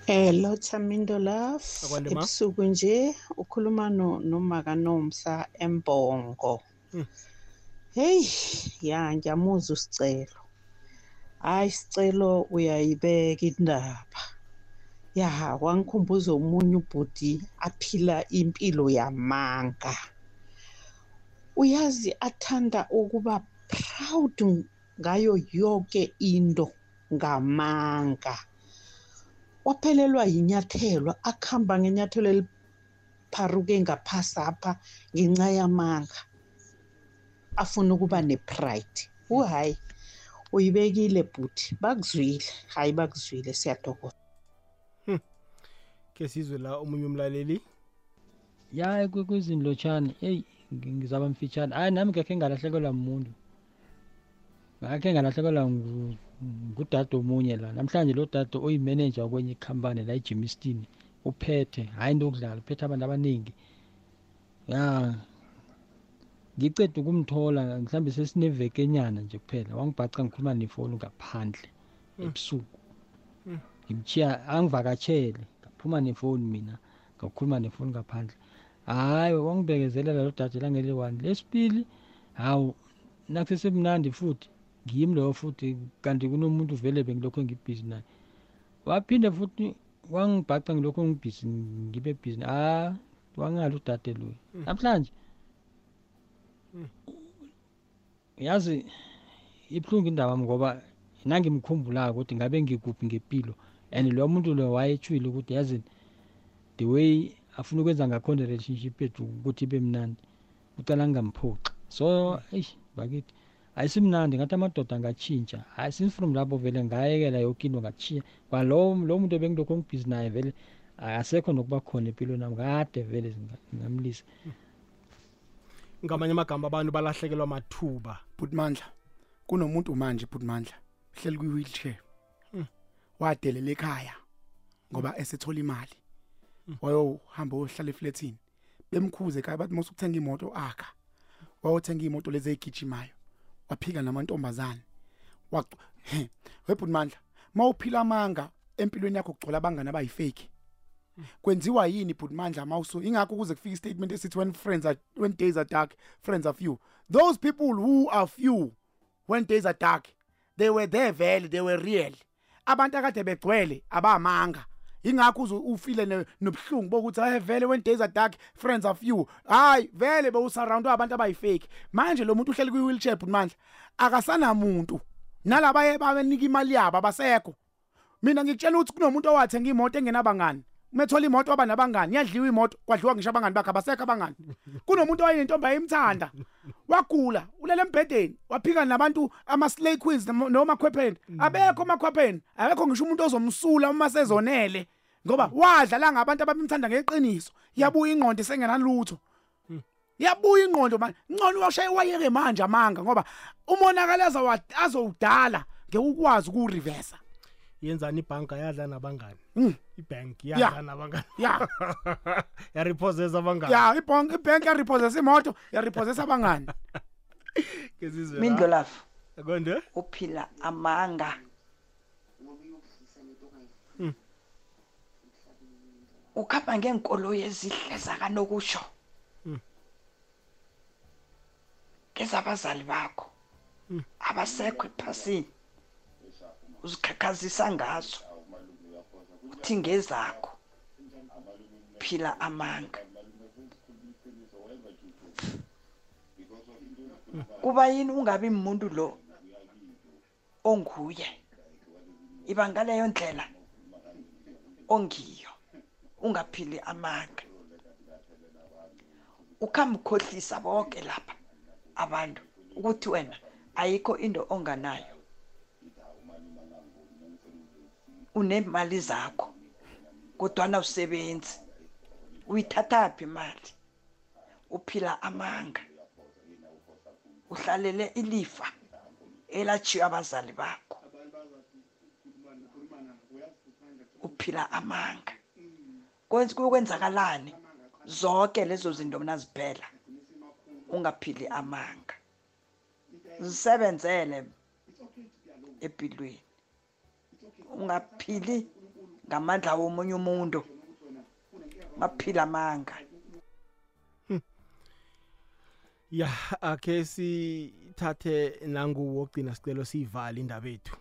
Hello Thamindo Love. Akwande ma. Ebusuku nje ukhuluma no nomaka Nomsa Embongo. Hey, ya ngiyamuzwa usicelo. Hayi sicelo uyayibeka indaba. Ya wangikhumbuza umunye ubhudi aphila impilo yamanga. Uyazi athanda ukuba proud ngayo yonke into ngamanga. Waphelelwa yinyathelo akuhamba ngenyathelo elipharuke ngaphasi apha ngenxa yamanga afuna ukuba nepride. Uhayi uyibekile bhuti bakuzwile. Hayi bakuzwile siyadokoza ke sizwe la omunye umlaleli? Ya kwekwezini lotshani eyi ngi- ngizaba mfitshane. Hayi nami ngekhe ngalahlekelwa muntu ngakhe ngalahlekelwa ngu- ngudade omunye la namhlanje lo dade oyimeneja kwenye ikhampani la ejimistin uphethe hhayi into yokudlala uphethe abantu abaningi. Ya ngiceda ukumthola mhlawumbe sesinevekenyana nje kuphela wangibhaca ngikhuluma nefoni ngaphandle ebusuku. Ngimchiya angivakatshele ngaphuma nefoni mina ngakhuluma nefoni ngaphandle. Hayi wangibekezelela lo dade langeli one lesibili hawu nakusesemnandi futhi. Ngimi loyo futhi kanti kunomuntu vele bengilokho ngibhizi naye. Waphinde futhi wangibhaca ngilokho ngibhizi ngibe bhizi ha wangali udade loyo. Namhlanje yazi ibuhlungu indaba yami ngoba nangimkhumbulako ukuthi ngabe ngikuphi ngempilo and lo muntu lo wayetshwile ukuthi yazini the way afuna ukwenza ngakhona relationship yethu ukuthi ibe mnandi ucala ngingamphoxi so eish bakithi. Ayisimnandi ngathi amadoda angatshintsha. Hayi since from lapho vele ngayekela yoke into ngatshiya. Kwalo lo muntu ebengilokho ngibhizi naye vele asekho nokuba khona empilweni nami kade vele singa- ngingamlisa. Ngamanye amagama abantu balahlekelwa mathuba. Bhutimandla kunomuntu manje bhutimandla hleli kwi-wheelchair. Wadelela ekhaya ngoba esethola imali. Wayohamba ohlala efletini bemkhuze ekhaya bathi mose ukuthenga imoto akha. Wayothenga imoto lezi eyigijimayo waphika namantombazane. Wac- he, webhutimandla ma uphila amanga empilweni yakho kugcwala abangani abayifake. Kwenziwa yini bhutimandla mawuso ingakho kuze kufike istatement esithi when friends are when days are dark friends are few. Those people who are few when days are dark they were there vele they were real. Abantu akade begcwele abamanga. Ingakho uze ufile ne- nobuhlungu bokuthi hayi vele when days are dark friends are few. Hayi vele bewusurround abantu abayifake manje lo muntu uhleli kwi-wheelchair bhutimandla akasanamuntu. Nalaba babenika imali yabo abasekho. Mina ngikutshela ukuthi kunomuntu owathenga imoto engenabangani. Methola imoto waba nabangani yadliwa imoto kwadliwa ngisho abangani bakhe abasekho abangani. [LAUGHS] Kunomuntu owayenentombi ayimthanda. Wagula ulele embhedeni waphika nabantu ama-slay queens noma noma amakhwepheni abekho amakhwepheni akekho ngisho umuntu ozomsula uma sezonele. Ngoba wadla la ngabantu ababemthanda ngeqiniso. Yabuya ingqondo isengenalutho. Yabuya ingqondo manje. Ngcono washaya wayeke manje amanga ngoba umonakalaza azowudala ngekukwazi ukureversa yenzani ibhanka yadla nabangani Mm. ibank Ya. yadla nabangani ya [LAUGHS] yarepossess abangani ya ibhank ibhank yarepossess imoto yarepossess abangani [LAUGHS] Kezizwe la. mindlolafu konde uphila amanga Mm. ukhamba ngenkolo yezihle zakanokusho Mm. ngezabazali bakho Mm. abasekho ephasini uzikhakhazisa ngazo uthi ngezakho. Phila amanga. Kuba yini ungabi umuntu lo onguye? Iba ngaleyo ndlela ongiyo ungaphili amanga. Ukhamkhohlisa bonke lapha abantu ukuthi wena ayikho into onganayo. Unemali zakho kodwana usebenzi uyithathaphi imali? Uphila amanga. Uhlalele ilifa elachiwe abazali bakho. Uphila amanga. Kwenza kuyokwenzakalani? Zonke lezo zinto mina ziphela ungaphili amanga. Zisebenzele empilweni ungaphili ngamandla womunye umuntu. Ungaphila amanga. Ya akhe sithathe nanguwo ogcina sicelo siyivale indaba ethu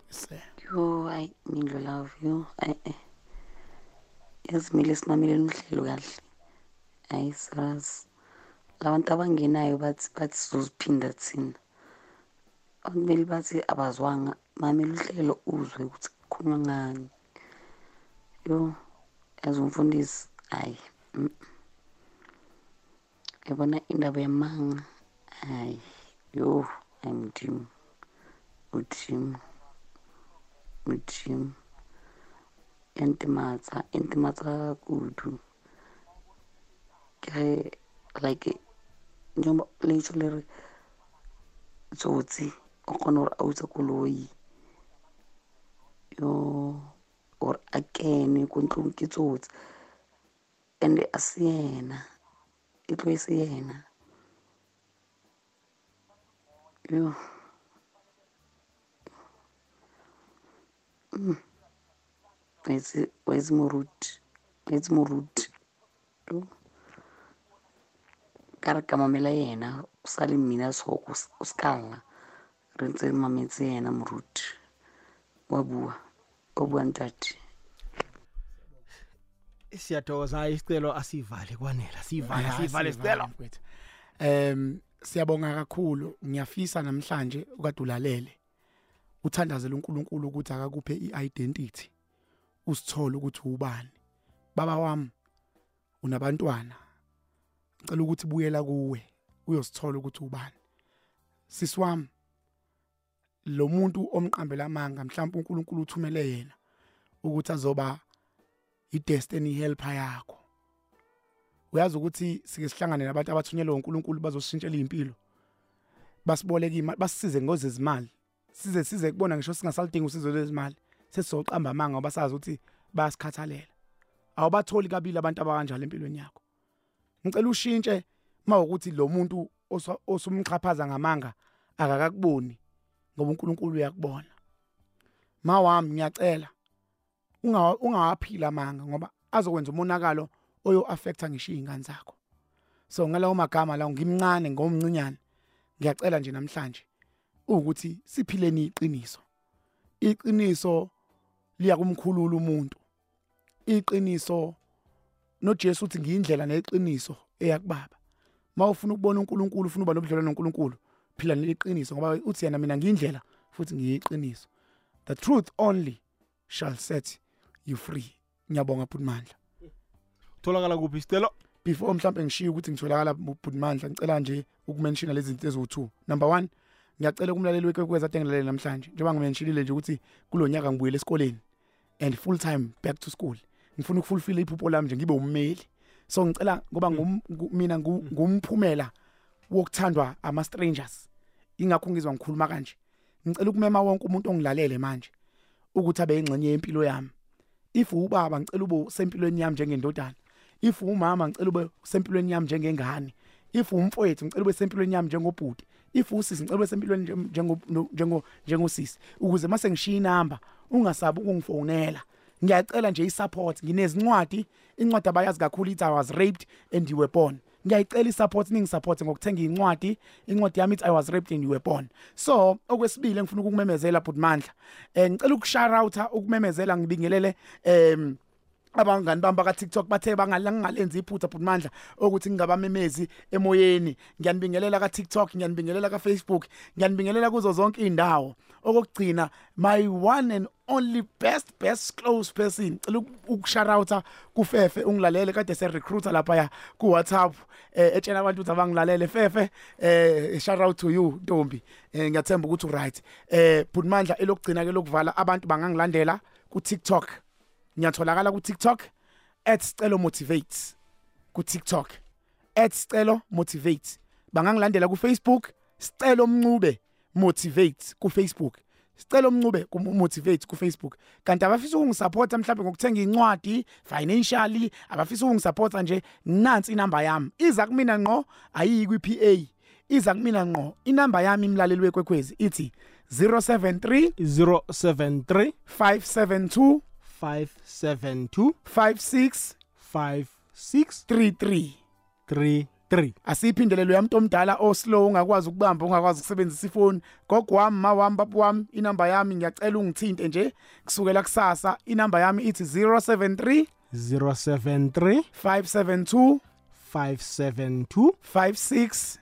yo hayi mindlo love yo ayi eh. yazimile simameleni uhlelo kahle. Hayi serious labantu abangenayo bathi bathi sizoziphinda thina. Akumele bathi abazwanga mamela uhlelo uzwe ukuthi kukhulunywa ngani? Yo yazi umfundisi hayi yabona indaba yamanga hayi yo hayi mdimu udimu udimu entimatsa entimatsa kudu ke like njengoba letsho le re tsotsi o kgona gore a utse koloi yo or a kene ko ke tsotsi and a se yena e tlo e se yena yo Mm. Where's where's Morut? Where's Yo. Ka re ka mamela yena o sa le mmina sego o se ka re ntse mametse yena moruti wa bua wa bua ntate siyathokoza hayi isicelo asivale kwanela sivale sivale isicelo. Em siyabonga kakhulu ngiyafisa namhlanje ukade ulalele uthandazela uNkulunkulu ukuthi akakuphe iidentity usithole ukuthi ubani baba wami unabantwana ngicela ukuthi buyela kuwe uyosithola ukuthi ubani sisi wami lo muntu omqambela amanga mhlawumbe uNkulunkulu uthumele yena ukuthi azoba i-destiny helper yakho. Uyazi ukuthi sike sihlangane nabantu abathunyelwe uNkulunkulu bazosishintshela impilo basiboleka imali basisize ngozezimali size size kubona ngisho singasalidinga usizo lwezimali sesizoqamba amanga ngoba sazi ukuthi bayasikhathalela awubatholi kabili abantu abakanjalo empilweni yakho. Ngicela ushintshe mawukuthi lo muntu osumxhaphaza ngamanga akakakuboni. Ngoba uNkulunkulu uyakubona. Mawami ngiyacela unga ungawaphila amanga ngoba azokwenza umonakalo oyo affecta ngisho izingane zakho. So ngalawo magama lawo ngimncane ngomncinyane ngiyacela nje namhlanje ukuthi siphileni iqiniso. Iqiniso liya kumkhulula umuntu. Iqiniso noJesu uthi ngiyindlela neqiniso eya kubaba. Mawufuna ukubona uNkulunkulu ufuna uba nobudlelwano noNkulunkulu phila neliqiniso ngoba uthi yena mina ngiyindlela futhi ngiyiqiniso. The truth only shall set you free. Ngiyabonga phudimandla tholakala kuphi isicelo before mhlawumbe ngishiye ukuthi ngitholakala phudimandla ngicela nje ukumenshina lezi zinto eziwu2 number 1 ngiyacela kumlaleli wekwekweza atengilalele namhlanje. Njengoba ngimenshilile nje ukuthi kulonyaka ngibuyele esikoleni and full time back to school ngifuna ukufulfill iphupho lami nje ngibe ummeli. So ngicela ngoba mina ngu- ngumphumela wokuthandwa ama strangers ingakho ngizwa ngikhuluma kanje. Ngicela ukumema wonke umuntu ongilalele manje ukuthi abe ingxenye yempilo yami. If ubaba ngicela ube sempilweni yami njengendodana. If umama ngicela ube sempilweni yami njengengane. If umfowethu ngicela ube sempilweni yami njengobhuti. If usisi ngicela ube sempilweni nje- njengo no- njengo njengosisi. Ukuze mase ngishiya inamba ungasabi ukungifonela. Ngiyacela nje isupport nginezincwadi. Incwadi abayazi kakhulu ithi I was raped and you were born. Ngiyayicela isupport ningisupport ngokuthenga incwadi. Incwadi yami ithi I was raped and you were born. So okwesibili engifuna ukukumemezela but mandla eh ngicela ukushout outa ukumemezela ngibingelele em abangani bami baka TikTok bathe bangalenzi iphutha but mandla ukuthi ngingabamemezi emoyeni. Ngiyanibingelela ka TikTok ngiyanibingelela ka Facebook ngiyanibingelela kuzo zonke indawo okugcina my one and only best best close person. Cela ukusharouta kufefe ungilalele kade se recruiter lapha ya ku WhatsApp eh etshena abantu ukuthi abangilalele. Fefe eh shout out to you Ntombi. Eh ngiyathemba ukuthi right eh Phudimandla elokugcina ke lokuvala abantu bangangilandela ku TikTok ngiyatholakala ku TikTok @sicelo motivates. Ku TikTok @sicelo motivates. Bangangilandela ku Facebook sicelo mncube. Motivate ku Facebook sicelo mncube ku motivate ku Facebook kanti abafisa ukungisupporta mhlawumbe ngokuthenga incwadi financially abafisa ukungisupporta nje nansi inamba yami. Iza kumina ngqo ayiyi kwi PA iza kumina ngqo inamba yami imlaleli wekwekwezi ithi 073 073 572 572 56 56 33 33 asiyiphindelelo yami omdala oslow ungakwazi ukubamba ungakwazi ukusebenzisa ifoni. Gogo wami ma wami baba wami inamba yami ngiyacela ungithinte nje. Kusukela kusasa inamba yami ithi 073 073 572 572 56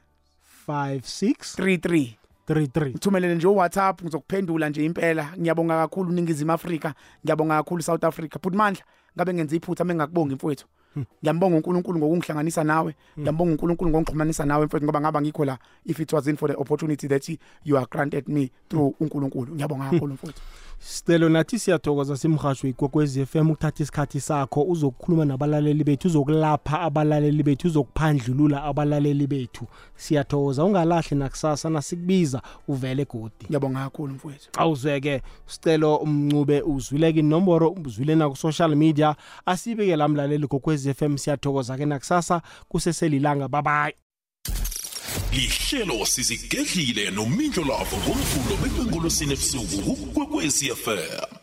56 33 33 ngithumelele nje uWhatsApp ngizokuphendula nje impela. Ngiyabonga kakhulu ningizimu Afrika. Ngiyabonga kakhulu South Africa. Futhi mandla ngabe ngenza iphutha mengakubonga imfowethu ngiyambonga uNkulunkulu ngokungihlanganisa nawe. Ngiyambonga uNkulunkulu ngokungixhumanisa nawe mfethu ngoba ngaba ngikho la if it was in for the opportunity that you are granted me through uNkulunkulu. Ngiyabonga kakhulu [LAUGHS] mfethu. Stelo nathi siyathokoza simhasho igogwezi m ukuthatha isikhathi sakho uzokukhuluma nabalaleli bethu uzokulapha abalaleli bethu uzokuphandlulula abalaleli bethu. Siyathokoza ungalahle nakusasa nasikubiza uvele godi. Ngiyabonga kakhulu mfowethu awuzweke sicelo mncube uzwileke inomboro uzwile na ku social media asibeke la mlaleli gogwezi FM siyathokoza ke nakusasa kuseselilanga bye bye lihlelo sizigedlile nomindlo lavo ngomvulo bekwengolosini ebusuku kukwekwezi fm